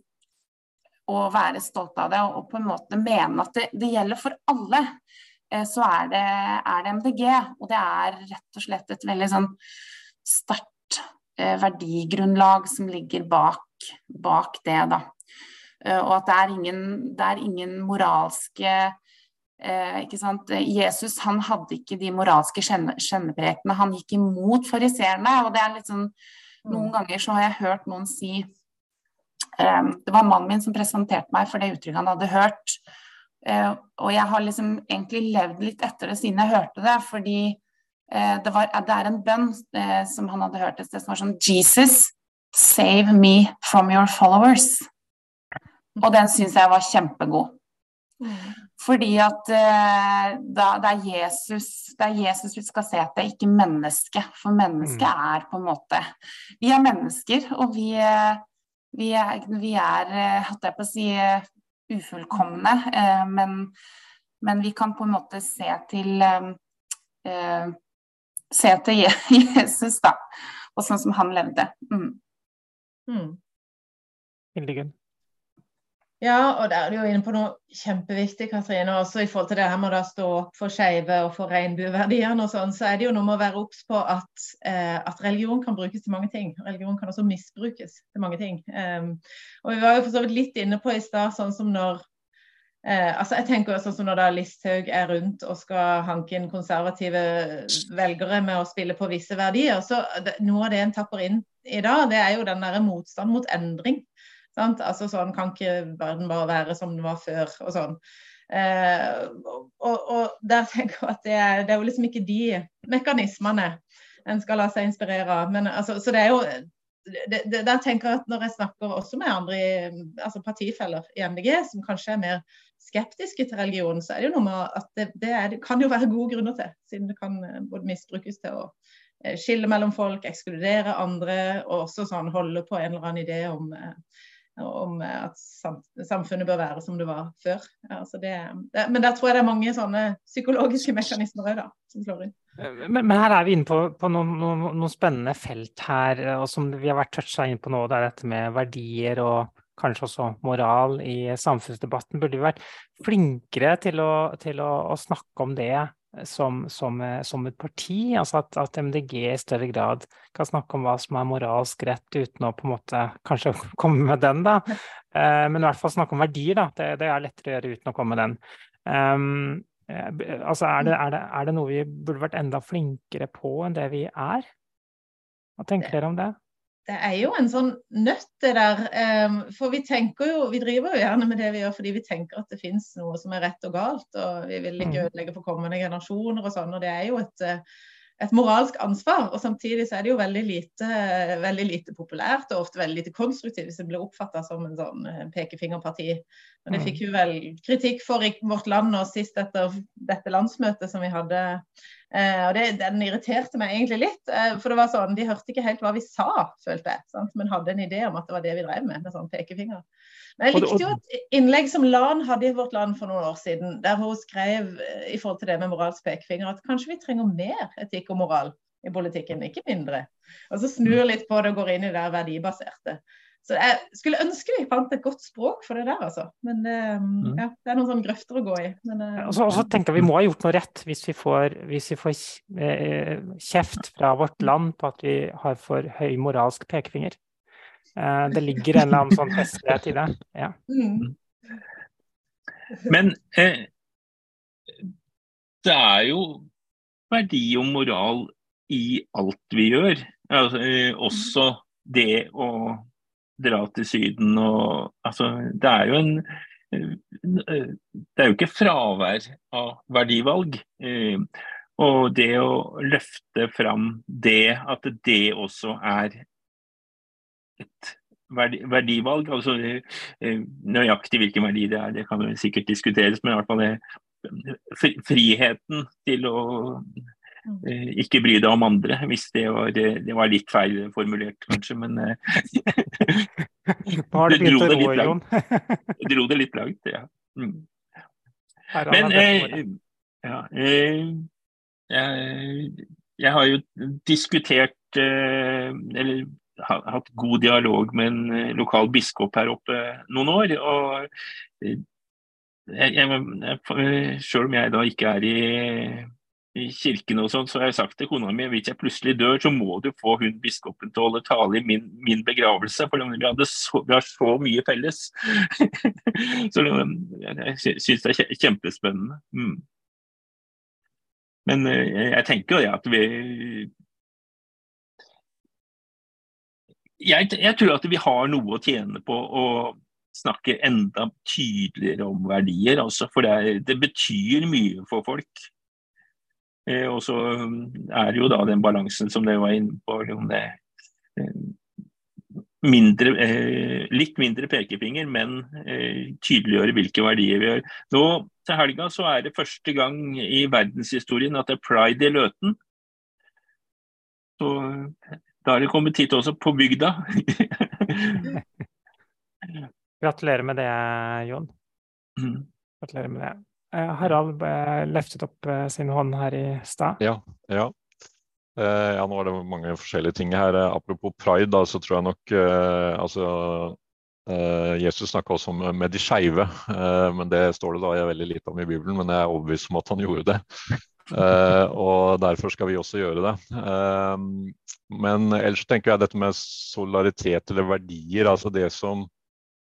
og være stolt av det, og på en måte mene at det, det gjelder for alle. Uh, så er det, er det, MDG. Og det er rett og slett et veldig sånn sterkt uh, verdigrunnlag som ligger bak bak det, da. Eh, og at det er ingen, det er ingen moralske eh, ikke sant? Jesus han hadde ikke de moralske skjenneprekene, han gikk imot fariseerne. og det er litt sånn, Noen mm. ganger så har jeg hørt noen si eh, Det var mannen min som presenterte meg for det uttrykket han hadde hørt. Eh, og jeg har liksom egentlig levd litt etter det siden jeg hørte det. fordi eh, det, var, det, er en bønn eh, som han hadde hørt et sted som var sånn Jesus, Save me from your followers. Og den syns jeg var kjempegod. Fordi at da, det, er Jesus, det er Jesus vi skal se etter, ikke mennesket. For mennesket mm. er på en måte Vi er mennesker, og vi, vi er, vi er hatt jeg på å si, ufullkomne. Uh, men, men, vi kan på en måte se til Se til Jesus, da. Og sånn som han levde. Mm. Mm. Ja, og der er du jo inne på noe kjempeviktig, Katrine. Også i forhold til det her med å stå opp for skeive og for regnbueverdiene og sånn, så er det jo noe med å være obs på at, eh, at, religion kan brukes til mange ting. Religion kan også misbrukes til mange ting. Um, og vi var jo for så vidt litt inne på i stad, sånn som når eh, altså jeg tenker også sånn Når da Listhaug er rundt og skal hanke inn konservative velgere med å spille på visse verdier, så det, noe av det en tapper inn i dag, det er jo den der motstand mot endring. Sant? Altså sånn kan ikke verden bare være som den var før, og sånn. Eh, og, og, der tenker jeg at det er, det er, jo liksom ikke de mekanismene en skal la seg inspirere av. Men altså, så det er jo det, det, der tenker jeg at Når jeg snakker også med andre altså partifeller i MDG som kanskje er mer skeptiske til religion, så er det jo noe med at det, det, er, kan jo være gode grunner til, siden det kan eh, både misbrukes til å Eh, skille mellom folk, ekskludere andre, og også sånn holde på en eller annen idé om, eh, om eh, at samfunnet bør være som det var før. Altså det, det, men der tror jeg det er mange sånne psykologiske mekanismer òg, da, som slår inn. Men, men, her er vi inne på, på noen, noen, noen, spennende felt her, og som vi har vært toucha inn på nå. Det er dette med verdier og kanskje også moral i samfunnsdebatten. Burde vi vært flinkere til å, til å, å snakke om det som, som, eh, som, et parti. Altså at, at, MDG i større grad kan snakke om hva som er moralsk rett, uten å på en måte kanskje komme med den, da. Uh, men i hvert fall snakke om verdier, da. Det, det, er lettere å gjøre uten å komme med den. Um, altså er det, er, det, er det, noe vi burde vært enda flinkere på enn det vi er? Hva tenker dere om det? Det er jo en sånn nøtt, det der. Um, for vi tenker jo, vi driver jo gjerne med det vi gjør fordi vi tenker at det finnes noe som er rett og galt. Og vi vil ikke mm. ødelegge for kommende generasjoner og sånn. Og det er jo et, eh, et moralsk ansvar. Og samtidig så er det jo veldig lite, veldig lite populært og ofte veldig lite konstruktivt hvis det blir oppfatta som en sånn eh, pekefingerparti. Og det mm. fikk jo vel kritikk for i vårt land nå sist etter dette landsmøtet som vi hadde og det, Den irriterte meg egentlig litt. Eh, for det var sånn, De hørte ikke helt hva vi sa, følte jeg. Sant? Men hadde en idé om at det var det vi drev med, med sånn pekefinger. Men jeg likte jo et innlegg som Lan hadde i Vårt Land for noen år siden, der hun skrev eh, i forhold til det med moralsk pekefinger at kanskje vi trenger mer etikk og moral i politikken, ikke mindre. Og så snur litt på det og går inn i det verdibaserte. Så jeg skulle ønske vi fant et godt språk for det der, altså. Men um, mm. ja, det er noen sånne grøfter å gå i. Men, uh, og så tenker jeg Vi må ha gjort noe rett hvis vi får, hvis vi får eh, kjeft fra vårt land på at vi har for høy moralsk pekefinger. Eh, det ligger en eller annen sånn festlighet i det. Ja. Mm. Men eh, det er jo verdi og moral i alt vi gjør. Altså, eh, også det å dra til Syden og Altså, det er jo en Det er jo ikke fravær av verdivalg. Eh, og det å løfte fram det, at det også er et verdivalg, altså eh, nøyaktig hvilken verdi det er, det kan sikkert diskuteres, men i hvert fall det friheten til å. Eh, ikke bry deg om andre, hvis det var, det var litt feil formulert, kanskje, men har du begynt å ro, Jon? dro det litt langt, ja. Mm. Men eh, ja, eh, jeg, jeg, har jo diskutert eh, Eller hatt god dialog med en lokal biskop her oppe noen år. og jeg, jeg, Selv om jeg da ikke er i kirken og sånn, så har jeg sagt til kona mi hvis jeg plutselig dør, så må du få hun biskopen til å holde tale i min, min begravelse. For vi, så, vi har så mye felles. så jeg syns det er kjempespennende. Mm. Men eh, jeg tenker jo at vi jeg, jeg, tror at vi har noe å tjene på å snakke enda tydeligere om verdier. Altså, for det, det betyr mye for folk. Eh, og så um, er det jo da den balansen som dere var inne på. Det, eh, mindre, eh, litt mindre pekefinger, men tydeliggjøre hvilke verdier vi gjør. Nå til helga så er det første gang i verdenshistorien at det er pride i Løten. Så da er det kommet hit også, på bygda. Gratulerer med det, Jon. Mm. Gratulerer med det. Eh, Harald løftet opp eh, sin hånd her i stad. Ja, ja. Eh, ja, nå er det mange forskjellige ting her. Apropos pride, da, så tror jeg nok altså, Jesus snakka også om med de skeive, men det står det da jeg veldig lite om i Bibelen. Men jeg er overbevist om at han gjorde det. og derfor skal vi også gjøre det. men ellers tenker jeg dette med solidaritet eller verdier, altså det som,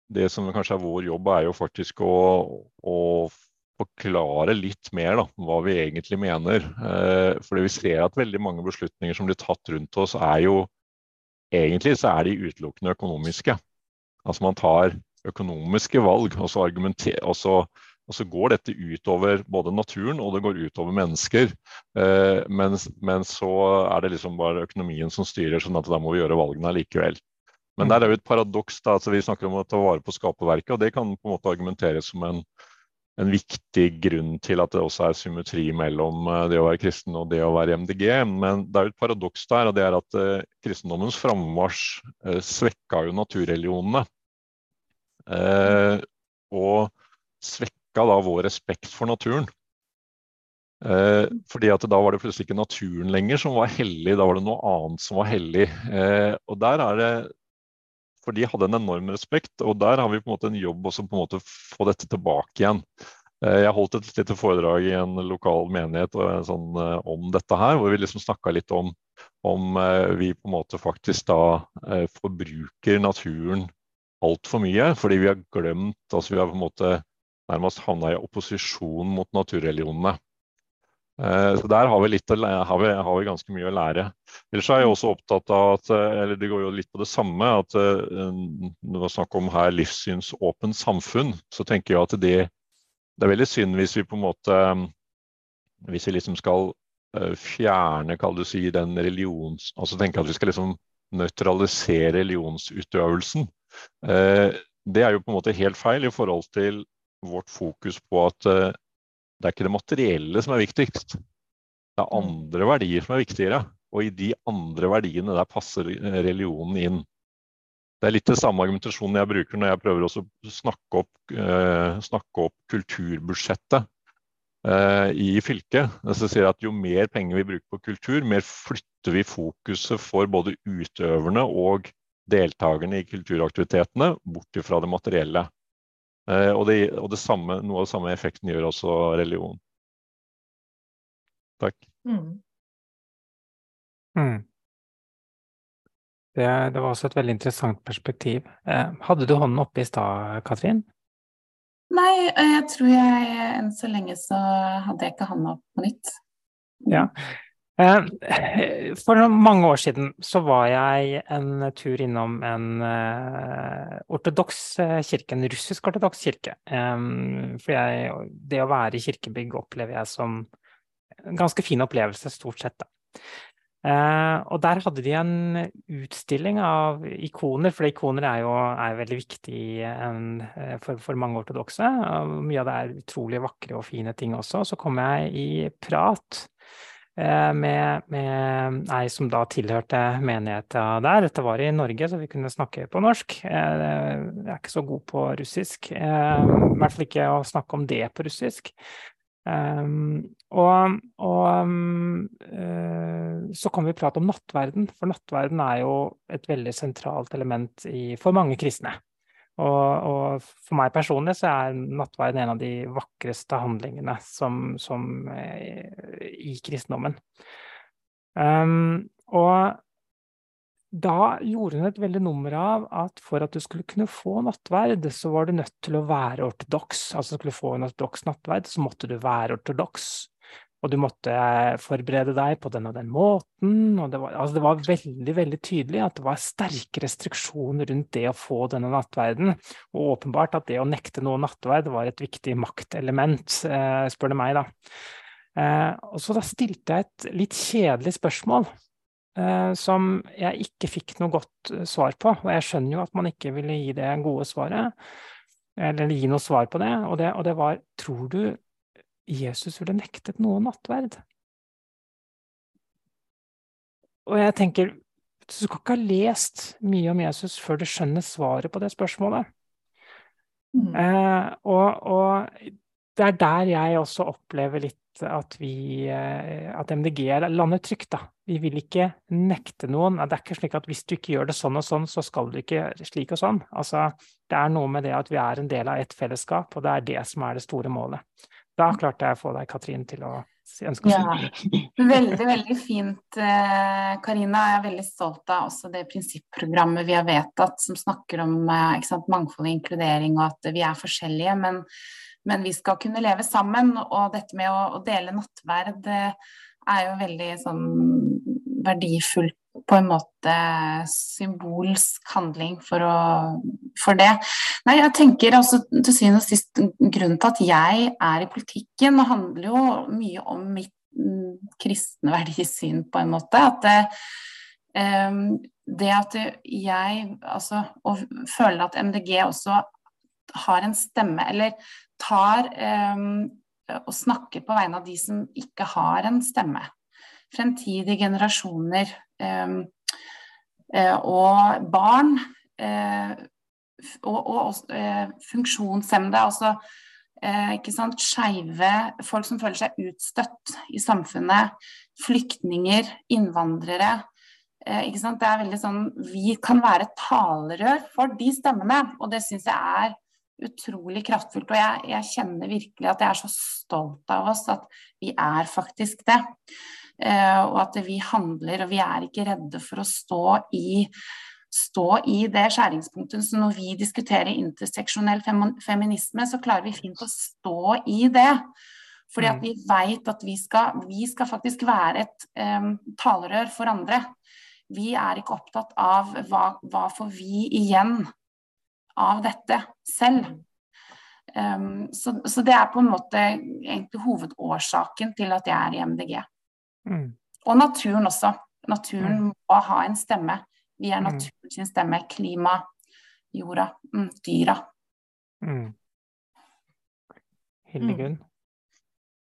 det som kanskje er vår jobb, er jo faktisk å, å forklare litt mer da, hva vi egentlig mener. Eh, fordi vi ser at veldig mange beslutninger som blir tatt rundt oss, er jo egentlig så er de utelukkende økonomiske. Altså man tar økonomiske valg, og så, og så, og så går dette utover både naturen og det går utover mennesker. Eh, men, men, så er det liksom bare økonomien som styrer, sånn at da må vi gjøre valgene likevel. Men der er jo et paradoks. da, altså Vi snakker om å ta vare på skaperverket, og det kan på en måte argumenteres som en en viktig grunn til at det også er symmetri mellom eh, det å være kristen og det å være MDG. Men det er jo et paradoks der, og det er at uh, kristendommens frammarsj uh, svekka jo naturreligionene. Og svekka da vår respekt for naturen. Eh, fordi at da var det plutselig ikke naturen lenger som var hellig, da var det noe annet som var hellig. og der er det for de hadde en enorm respekt, og der har vi på en måte en jobb også på en måte få dette tilbake igjen. Eh, jeg holdt et lite foredrag i en lokal menighet eh, sånn, eh, om dette her, hvor vi liksom snakka litt om om vi på en måte faktisk da forbruker naturen altfor mye. Fordi vi har glemt altså Vi har på en måte nærmest havna i opposisjon mot naturreligionene. Eh, så Der har vi, litt, har, vi, har vi, ganske mye å lære. Ellers er jeg også opptatt av at eh, eller det går jo litt på det samme, at når det var snakk om her livssynsåpent samfunn. Så tenker jeg at det, det, er veldig synd hvis vi på en måte Hvis vi liksom skal fjerne, kall du si, den religions... Altså tenke at vi skal liksom nøytralisere religionsutøvelsen. Det er jo på en måte helt feil i forhold til vårt fokus på at det er ikke det materielle som er viktigst. Det er mm. andre verdier som er viktigere. Og i de andre verdiene der passer religionen inn. Det er litt det samme argumentasjonen jeg bruker når jeg prøver å snakke opp, eh, snakke opp kulturbudsjettet eh, i fylket. Jeg sier at Jo mer penger vi bruker på kultur, mer flytter vi fokuset for både utøverne og deltakerne i kulturaktivitetene bort fra det materielle. Eh, og, det, og det samme, noe av den samme effekten gjør også religion. Takk. Mm. Mm. Det, det, var også et veldig interessant perspektiv. Eh, hadde du hånden oppe i stad, Katrin? Nei, jeg tror jeg enn så lenge så hadde jeg ikke hånda opp på nytt. Ja, Eh, for mange år siden så var jeg en tur innom en ortodoks eh, kirke, en russisk-ortodoks kirke. For jeg, det å være i kirkebygg opplever jeg som en ganske fin opplevelse, stort sett. Da. Og der hadde de en utstilling av ikoner, for ikoner er jo er veldig viktig for, for, mange ortodokse. Mye av det er utrolig vakre og fine ting også. Så kom jeg i prat Eh, med, med ei som da tilhørte menigheta der. Dette var i Norge, så vi kunne snakke på norsk. Eh, jeg er ikke så god på russisk. Eh, I hvert fall ikke å snakke om det på russisk. og, og så kan vi prate om nattverden, for nattverden er jo et veldig sentralt element i, for mange kristne. Og, og, for meg personlig så er nattverden en av de vakreste handlingene som, som eh, i kristendommen. Um, og da gjorde hun et veldig nummer av at for at du skulle kunne få nattverd, så var du nødt til å være ortodoks. Altså skulle du få en ortodoks nattverd, så måtte du være ortodoks og du måtte eh, forberede deg på den og den måten. og det var, altså det var, veldig veldig tydelig at det var sterke restriksjoner rundt det å få denne nattverden. Og åpenbart at det å nekte noe nattverd var et viktig maktelement, eh, spør du meg, da. Eh, og så da stilte jeg et litt kjedelig spørsmål. Som jeg ikke fikk noe godt svar på, og jeg skjønner jo at man ikke ville gi det gode svaret. Eller gi noe svar på det, og det, og det var Tror du Jesus ville nektet noe nattverd. Og jeg tenker, du skal ikke ha lest mye om Jesus før du skjønner svaret på det spørsmålet. Mm. Eh, og, og, det er der jeg også opplever litt at vi eh, at MDG lander trygt, da. Vi vil ikke nekte noen. Det er ikke slik at hvis du ikke gjør det sånn og sånn, så skal du ikke slik og sånn. Altså, det er noe med det at vi er en del av et fellesskap, og det er det som er det store målet. Da klarte jeg å få deg, Katrin, til å ønske si ja. Veldig, veldig fint, eh, Karina. Jeg er veldig stolt av også det prinsipprogrammet vi har vedtatt, som snakker om eh, sant, mangfold og inkludering, og at vi er forskjellige. Men, men, vi skal kunne leve sammen. Og dette med å, å dele nattverd eh, er jo veldig sånn verdifullt på en måte symbolsk handling for, å, for det. Nei, jeg tenker altså til syvende og sist Grunnen til at jeg er i politikken, handler jo mye om mitt mm, kristne verdisyn, på en måte. At det, um, det at jeg altså Og føler at MDG også har en stemme, eller tar um, og snakker på vegne av de som ikke har en stemme fremtidige generasjoner eh, eh, og barn eh, og, og funksjonshemmede. altså eh, skeive, folk som føler seg utstøtt i samfunnet, flyktninger, innvandrere. sant, det er veldig sånn, Vi kan være talerør for de stemmene, og det syns jeg er utrolig kraftfullt. Og jeg, jeg, kjenner virkelig at jeg er så stolt av oss at vi er faktisk det. Eh, og at vi handler, og vi er ikke redde for å stå i, stå i det skjæringspunktet. Så når vi diskuterer interseksjonell feminisme, så klarer vi fint å stå i det. Fordi at mm. vi veit at vi skal, vi skal, faktisk være et um, talerør for andre. Vi er ikke opptatt av hva, hva får vi igjen av dette selv. Um, så, så, det er på en måte egentlig hovedårsaken til at jeg er i MDG. Mm. Og naturen også. Naturen mm. må ha en stemme. Vi er naturen naturens stemme. Klima, jorda, mm, dyra. Mm. Hildegunn?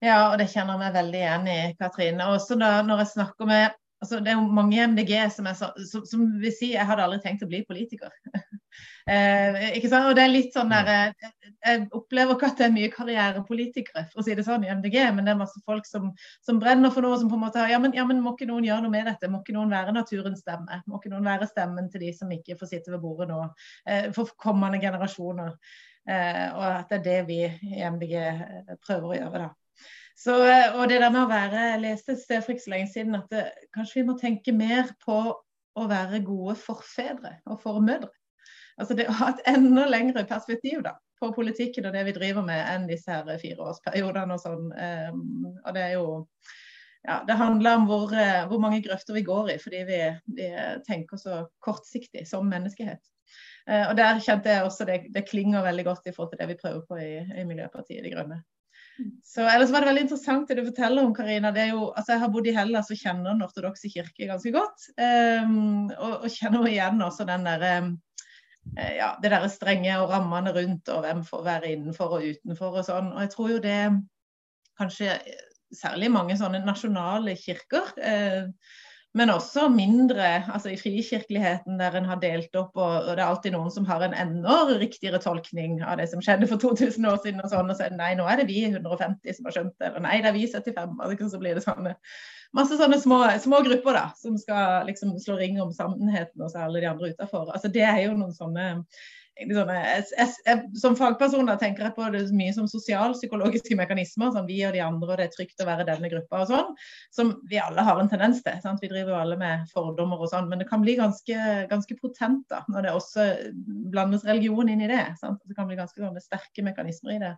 Ja, og det kjenner jeg meg veldig igjen i, Katrine. Også da, når jeg snakker med altså Det er jo mange i MDG som, er så, som, som vil si jeg hadde aldri tenkt å bli politiker. Eh, ikke sant? Og det er litt sånn der, jeg, Jeg opplever ikke at det er mye karrierepolitikere for å si det sånn i MDG, men det er masse folk som, som brenner for noe som på en måte har ja men, ja, men må ikke noen gjøre noe med dette? Må ikke noen være naturens stemme? Må ikke noen være stemmen til de som ikke får sitte ved bordet nå? Eh, for kommende generasjoner. Eh, og at det er det vi i MDG eh, prøver å gjøre. da. Så, eh, og det der med å være, Jeg leste et sted for ikke så lenge siden at det, kanskje vi må tenke mer på å være gode forfedre og formødre. Altså det å ha et enda lengre perspektiv da, på politikken og det vi driver med, enn disse her fireårsperiodene og sånn. Um, og det er jo ja, Det handler om hvor, hvor, mange grøfter vi går i fordi vi, vi tenker så kortsiktig som menneskehet. Og der kjente jeg også det, det, klinger veldig godt i forhold til det vi prøver på i, i Miljøpartiet De Grønne. Så ellers var det veldig interessant det du forteller om, Karina. Det er jo, altså Jeg har bodd i Hellas og kjenner Den ortodokse kirke ganske godt. Um, og, og, kjenner igjen også den der um, Eh, ja, det der strenge og rammene rundt, og hvem får være innenfor og utenfor og sånn. Og jeg tror jo det kanskje særlig mange sånne nasjonale kirker. Eh, men også mindre, altså i frikirkeligheten der en har delt opp, og, og, det er alltid noen som har en enda riktigere tolkning av det som skjedde for 2000 år siden. og sånn, og så Nei, nå er det vi 150 som har skjønt det, eller nei, det er vi 75. Altså, så blir det sånne, masse sånne små, små, grupper da, som skal liksom slå ring om sannheten, og så alle de andre utafor. Altså, det er jo noen sånne Sånn, jeg, jeg, jeg, som fagperson da, tenker jeg på det mye som sosialpsykologiske mekanismer, som vi og de andre, og det er trygt å være denne gruppa og sånn, som vi alle har en tendens til. Sant? Vi driver jo alle med fordommer og sånn, men det kan bli ganske, ganske potent da, når det også blandes religion inn i det. Sant? Det kan bli ganske sterke mekanismer i det.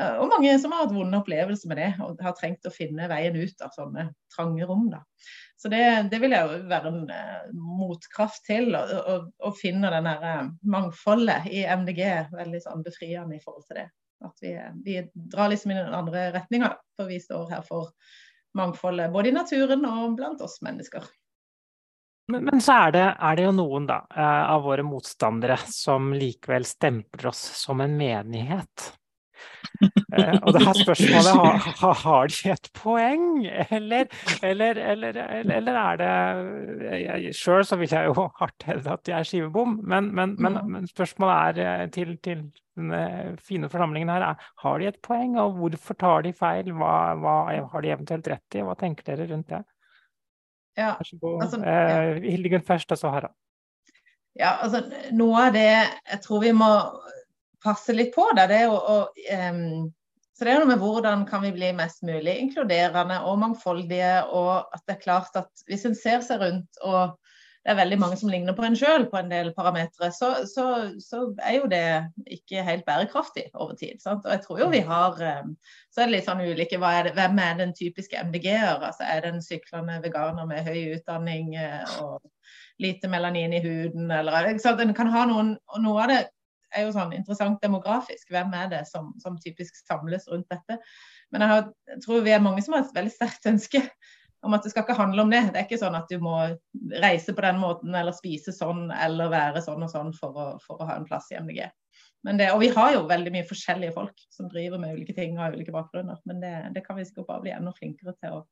Eh, og mange som har hatt vonde opplevelser med det, og har trengt å finne veien ut av sånne trange rom. Da. Så det, det vil jo være en uh, motkraft til, å finne den uh, mangfoldet i MDG veldig sånn befriende i forhold til det. At vi, vi drar liksom i den andre retninga, for vi står her for mangfoldet både i naturen og blant oss mennesker. Men, men så er det, er det, jo noen da, av våre motstandere som likevel stempler oss som en menighet. Eh, og det her spørsmålet har, har de et poeng, eller, eller, eller, eller er det Sjøl så vil jeg jo hardt hevde at de er skivebom, men, men, men, mm. men spørsmålet er eh, til, til denne fine forsamlingen her er har de et poeng, og hvorfor tar de feil? Hva, hva har de eventuelt rett i? Hva tenker dere rundt det? Ja, altså, ja. Eh, Hildegunn først, og så Harald. Ja, altså noe av det jeg tror vi må passe litt på det. det er å, um, så det er noe med hvordan kan vi bli mest mulig inkluderende og mangfoldige. Og at det er klart at hvis en ser seg rundt og det er veldig mange som ligner på en sjøl på en del parametere, så, så, så, er jo det ikke helt bærekraftig over tid. Sant? Og jeg tror jo vi har Så er det litt sånn ulike er det, Hvem er den typiske MDG-er? Altså, er det en syklende veganer med høy utdanning eh, og lite melanin i huden, eller En kan ha noen og Noe av det er jo sånn interessant demografisk. Hvem er det som, som typisk samles rundt dette? Men jeg, har, jeg, tror vi er mange som har et veldig sterkt ønske om at det skal ikke handle om det. Det er ikke sånn at du må reise på den måten eller spise sånn eller være sånn og sånn for å, for å ha en plass i MDG. Det, og vi har jo veldig mye forskjellige folk som driver med ulike ting og har ulike bakgrunner. Men det, det, kan vi sikkert bare bli enda flinkere til å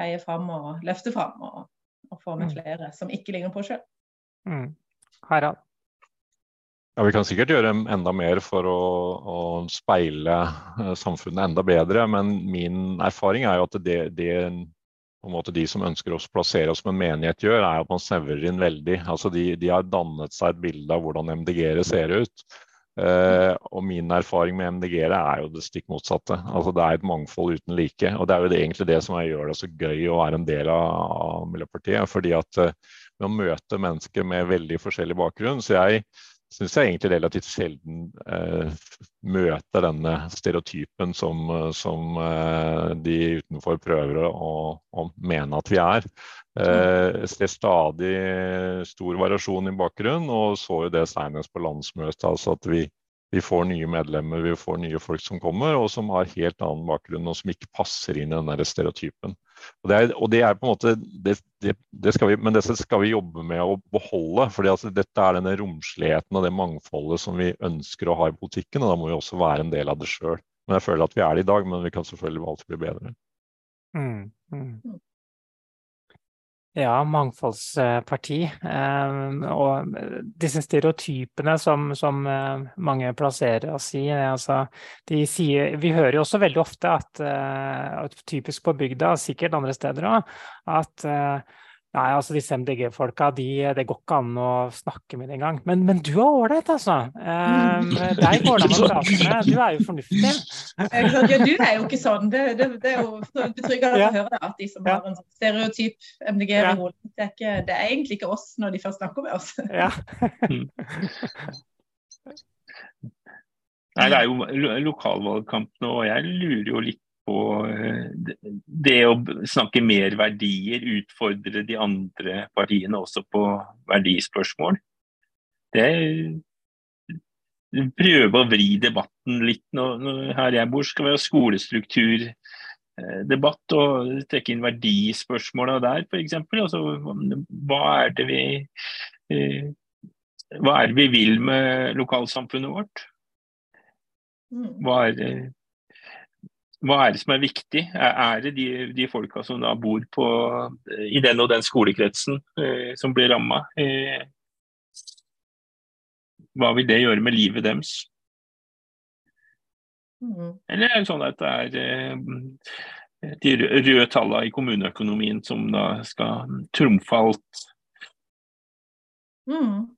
heie fram og løfte fram og, og få med mm. flere som ikke ligner på sjøl. Mm. Harald? Ja, Vi kan sikkert gjøre enda mer for å, å speile eh, samfunnet enda bedre, men min erfaring er jo at det, det de som ønsker å plassere oss som en menighet gjør, er at man snevrer inn veldig. Altså de, de har dannet seg et bilde av hvordan MDG-ere ser ut. Eh, og min erfaring med MDG-ere er jo det stikk motsatte. Altså Det er et mangfold uten like. Og det er jo det, egentlig det som gjør det så gøy å være en del av, av Miljøpartiet. fordi at eh, man å møte mennesker med veldig forskjellig bakgrunn Så jeg syns jeg egentlig relativt sjelden eh, møter denne stereotypen som, som eh, de utenfor prøver å, å, mene at vi er. Eh, ser stadig stor variasjon i bakgrunnen, og så jo det senest på landsmøtet. altså at vi, vi får nye medlemmer, vi får nye folk som kommer, og som har helt annen bakgrunn og som ikke passer inn i den der stereotypen. Og det, er, og det er, på en måte, det, det, det vi, Men dette skal vi jobbe med å beholde. For altså, Dette er denne romsligheten og det mangfoldet som vi ønsker å ha i politikken. og Da må vi også være en del av det sjøl. Men jeg føler at vi er det i dag, men vi kan selvfølgelig alltid bli bedre. Mm, mm. Ja, mangfoldsparti. Eh, og disse stereotypene som, som eh, mange plasserer oss i. Altså, sier, vi hører jo også veldig ofte at typisk på bygda, sikkert andre steder òg, at Nei, altså disse MDG-folka, de, det går ikke an å snakke med engang. Men, men du er ålreit, altså. Um, deg går det an å prate med. Du er jo fornuftig. Ja, du er jo ikke sånn. Det, det, det er jo betryggende ja. å høre at de som ja. har en sånn stereotyp MDG ja. det, er det er egentlig ikke oss når de først snakker med oss. Ja. Nei, det er jo lokalvalgkamp nå, og jeg lurer jo litt på eh, det å snakke mer verdier, utfordre de andre partiene også på verdispørsmål. Det Prøve å vri debatten litt. Når, her jeg bor skal vi ha skolestrukturdebatt og trekke inn verdispørsmåla der f.eks. Altså, hva er det vi eh, hva er det vi vil med lokalsamfunnet vårt? Mm. Hva er det hva er det som er viktig? Er det de, de folka som da bor på, i den og den skolekretsen eh, som blir ramma? Eh, hva vil det gjøre med livet deres? Mm. Eller er det sånn at det er eh, de røde tallene i kommuneøkonomien som da skal trumfe alt? Mm.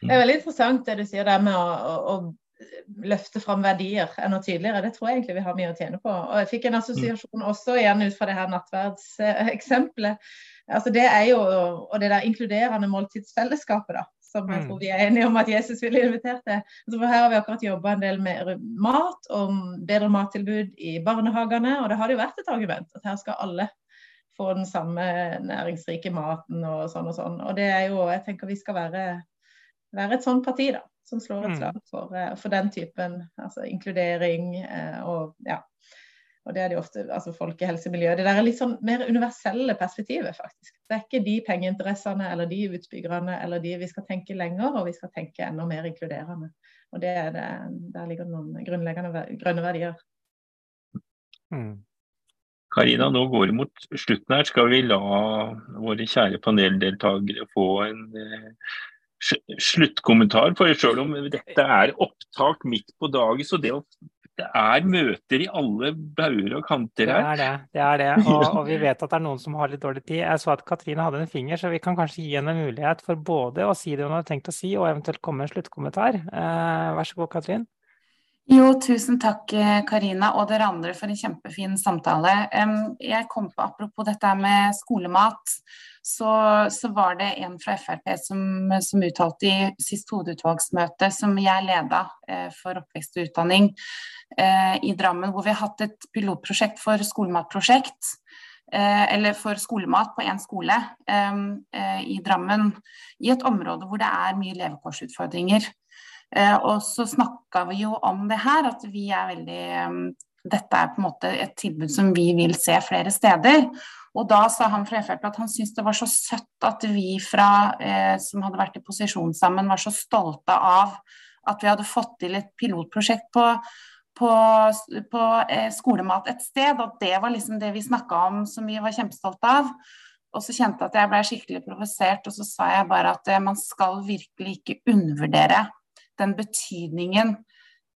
Det er veldig interessant det du sier der med å, å, å løfte fram verdier enda tydeligere. Det tror jeg egentlig vi har mye å tjene på. Og Jeg fikk en assosiasjon også igjen ut fra det her nattverdseksempelet. Altså det er jo, og det der inkluderende måltidsfellesskapet, da, som jeg tror mm. vi er enige om at Jesus ville invitert til. Altså her har vi akkurat jobba en del med mat og bedre mattilbud i barnehagene. Og det har jo vært et argument at her skal alle få den samme næringsrike maten og sånn og sånn. Og det er jo, jeg tenker vi skal være, være et sånt parti, da som slår et mm. slag for, eh, for den typen altså inkludering eh, og ja. Og det er de ofte, altså folkehelsemiljø. Det der er litt sånn mer universelle perspektivet, faktisk. Det er ikke de pengeinteressene eller de utbyggerne eller de vi skal tenke lenger, og vi skal tenke enda mer inkluderende. Og det er det, der ligger det noen grunnleggende grønne verdier. Mm. Karina, nå går det mot slutten her. Skal vi la våre kjære paneldeltakere få en eh, sluttkommentar. For selv om dette er opptak midt på dagen, så det, det er møter i alle bauger og kanter her. Det er det. det, er det. Og, og, vi vet at det er noen som har litt dårlig tid. Jeg så at Katrine hadde en finger, så vi kan kanskje gi henne en mulighet for både å si det hun hadde tenkt å si, og eventuelt komme med en sluttkommentar. Eh, vær så god, Katrin. Jo, tusen takk Karina og dere andre for en kjempefin samtale. Jeg kom på apropos dette med skolemat så, så, var det en fra Frp som, som, uttalte i sist hovedutvalgsmøte som jeg leda eh, for oppvekst og utdanning eh, i Drammen, hvor vi har hatt et pilotprosjekt for skolematprosjekt. Eh, eller for skolemat på én skole eh, eh, i Drammen, i et område hvor det er mye levekårsutfordringer. Eh, og så snakka vi jo om det her, at vi er veldig dette er på en måte et tilbud som vi vil se flere steder. Og da sa han fra Frp at han syntes det var så søtt at vi fra, eh, som hadde vært i posisjon sammen, var så stolte av at vi hadde fått til et pilotprosjekt på, på, på eh, skolemat et sted. At det var liksom det vi snakka om som vi var kjempestolte av. Og så kjente jeg at jeg ble skikkelig provosert, og så sa jeg bare at eh, man skal virkelig ikke undervurdere den betydningen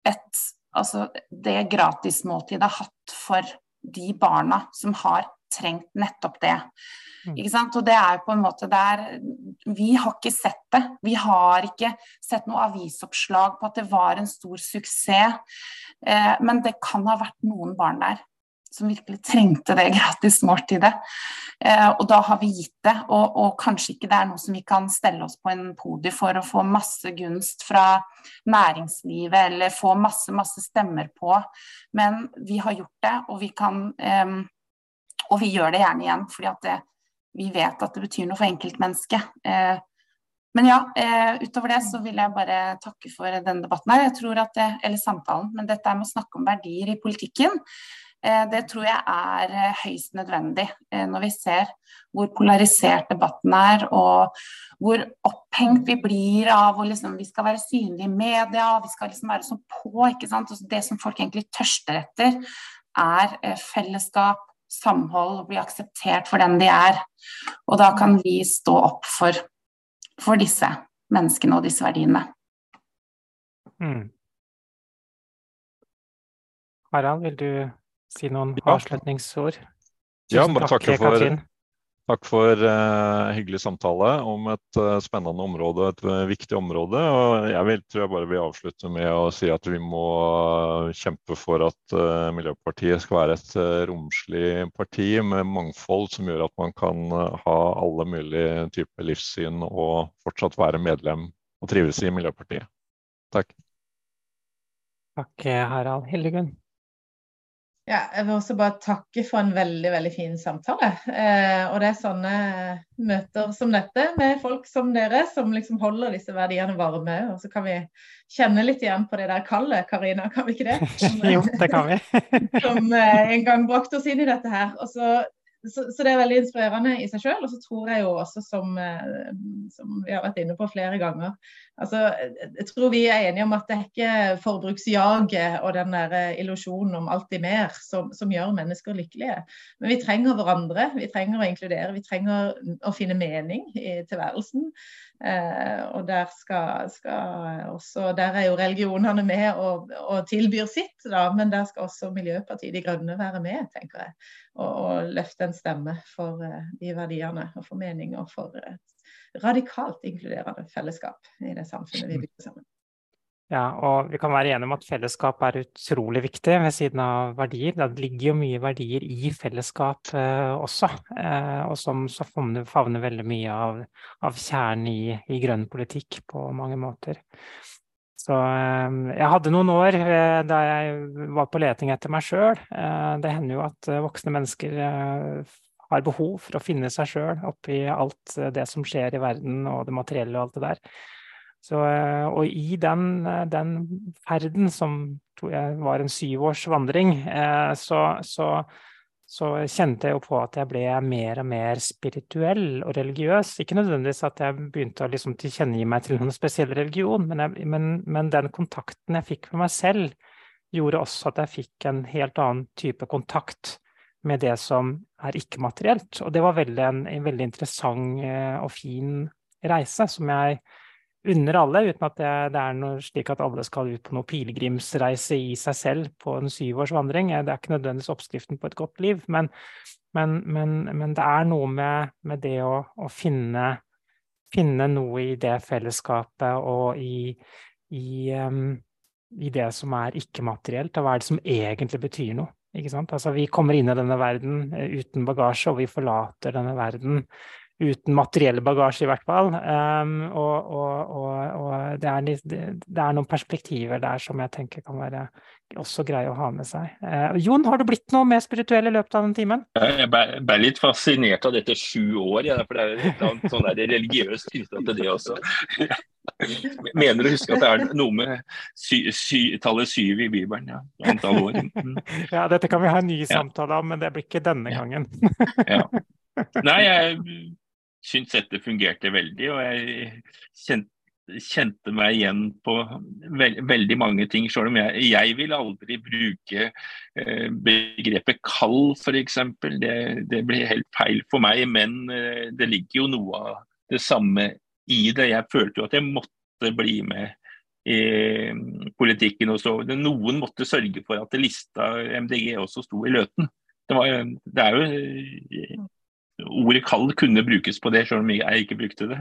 et, altså det gratismåltidet har hatt for de barna som har trengt nettopp det. Mm. Ikke sant? Og det er på en måte der Vi har ikke sett det. Vi har ikke sett noe avisoppslag på at det var en stor suksess. Eh, men det kan ha vært noen barn der som virkelig trengte det gratis måltidet. Eh, og da har vi gitt det. Og, og, kanskje ikke det er noe som vi kan stelle oss på en podium for å få masse gunst fra næringslivet eller få masse, masse stemmer på. Men vi har gjort det, og vi kan eh, og vi gjør det gjerne igjen, fordi det, vi vet at det betyr noe for enkeltmennesket. Eh, men ja, eh, utover det så vil jeg bare takke for denne debatten her. Jeg tror at det, eller samtalen, men dette med å snakke om verdier i politikken, eh, det tror jeg er eh, høyst nødvendig eh, når vi ser hvor polarisert debatten er, og hvor opphengt vi blir av å liksom, vi skal være synlige i media, vi skal liksom være sånn på. ikke sant? Og det som folk egentlig tørster etter, er eh, fellesskap, samhold og bli akseptert for den de er. Og da kan vi stå opp for, for disse menneskene og disse verdiene. Mm. Harald, vil du si noen avslutningsord? Ja, bare takke for, Katrin. Takk for uh, hyggelig samtale om et uh, spennende område, et uh, viktig område. Og jeg vil, tror jeg bare vil avslutte med å si at vi må kjempe for at Miljøpartiet skal være et romslig parti med mangfold som gjør at man kan ha alle mulige typer livssyn og fortsatt være medlem og trives i Miljøpartiet. Takk. Takk, Harald. Hildegunn? Ja, jeg vil også bare takke for en veldig veldig fin samtale. Eh, og det er sånne møter som dette med folk som dere, som liksom holder disse verdiene varme. Og så kan vi kjenne litt igjen på det der kallet, Karina, kan vi ikke det? Som, jo, det kan vi. som eh, en gang brakte oss inn i dette her. Og så, så, så, det er veldig inspirerende i seg sjøl. Og så tror jeg jo også, som, eh, som, vi har vært inne på flere ganger, Altså, jeg tror vi er enige om at det er ikke forbruksjaget og den der illusjonen om alltid mer som, som, gjør mennesker lykkelige. Men vi trenger hverandre, vi trenger å inkludere, vi trenger å finne mening i tilværelsen. Eh, og der, skal, skal også, der er jo religionene med og, og tilbyr sitt, da, men der skal også Miljøpartiet De Grønne være med, tenker jeg. Og, og løfte en stemme for eh, de verdiene og for mening og for et radikalt inkluderende fellesskap i det samfunnet vi bygger sammen. Ja, og vi kan være enige om at fellesskap er utrolig viktig ved siden av verdier. Det ligger jo mye verdier i fellesskap eh, også, eh, og som favner, favner, veldig mye av, av kjernen i, i, grønn politikk på mange måter. Så eh, jeg hadde noen år eh, da jeg var på leting etter meg sjøl. Eh, det hender jo at voksne mennesker har behov for å finne seg sjøl oppi alt det som skjer i verden og det materielle og alt det der. Så, og i den, den, ferden, som var en syvårs vandring, så, så, så, kjente jeg jo på at jeg ble mer og mer spirituell og religiøs. Ikke nødvendigvis at jeg begynte å liksom tilkjennegi meg til noen spesiell religion, men, jeg, men, men den kontakten jeg fikk med meg selv, gjorde også at jeg fikk en helt annen type kontakt med det som er ikke-materielt. Og det var veldig, en, en, veldig interessant eh, og fin reise, som jeg unner alle, uten at det, det, er noe slik at alle skal ut på noe pilegrimsreise i seg selv på en syvårsvandring. Det er ikke nødvendigvis oppskriften på et godt liv, men, men, men, men det er noe med, med det å, å finne, finne, noe i det fellesskapet og i, i, um, i det som er ikke-materielt, og hva er det som egentlig betyr noe. Altså, vi kommer inn i denne verden eh, uten bagasje, og vi forlater denne verden uten materiell bagasje, i hvert fall. Um, og, og, og, og det, er, litt, det, er, noen perspektiver der som jeg tenker kan være også greie å ha med seg. Uh, Jon, har du blitt noe mer spirituell i løpet av den timen? Jeg ble, litt fascinert av dette sju år, ja, for det er jo sånn religiøst knytta til det også. Mener å huske at det er noe med sy, sy, tallet syv i Bibelen. Ja, antall år. Mm. ja, dette kan vi ha en ny samtale om, men det blir ikke denne gangen. ja. Nei, jeg syns dette fungerte veldig, og jeg kjente, meg igjen på veld, veldig mange ting. Selv om jeg, jeg vil aldri bruke eh, begrepet kall, f.eks. Det, det blir helt feil for meg, men eh, det ligger jo noe av det samme i det. Jeg følte jo at jeg måtte bli med i politikken. også. Noen måtte sørge for at lista MDG også sto i løten. Det, var, det er jo Ordet 'kald' kunne brukes på det, selv om jeg ikke brukte det.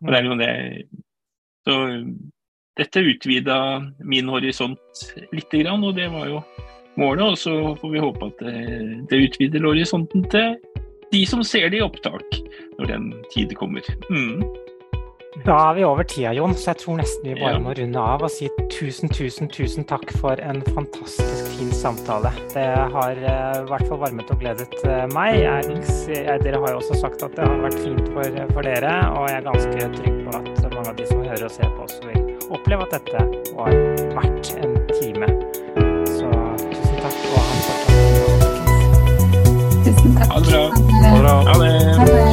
Og det er jo det. Så dette utvida min horisont litt, og det var jo målet. Og så får vi håpe at det, det utvider horisonten til de som ser det i opptak når den tid kommer. Mm. Da er vi over tida, Jon, så jeg tror nesten vi bare ja. må runde av og si tusen, tusen, tusen takk for en fantastisk fin samtale. Det har uh, i hvert fall varmet og gledet uh, meg. Jeg, jeg, dere har jo også sagt at det har vært fint for, for, dere, og jeg er ganske trygg på at mange av de som hører og ser på oss, vil oppleve at dette var verdt en time. Så tusen takk, og ha en fortsatt Tusen takk. Ha det bra. Ha det.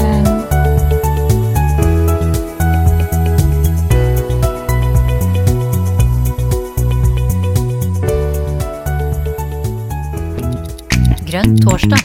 Grønn torsdag.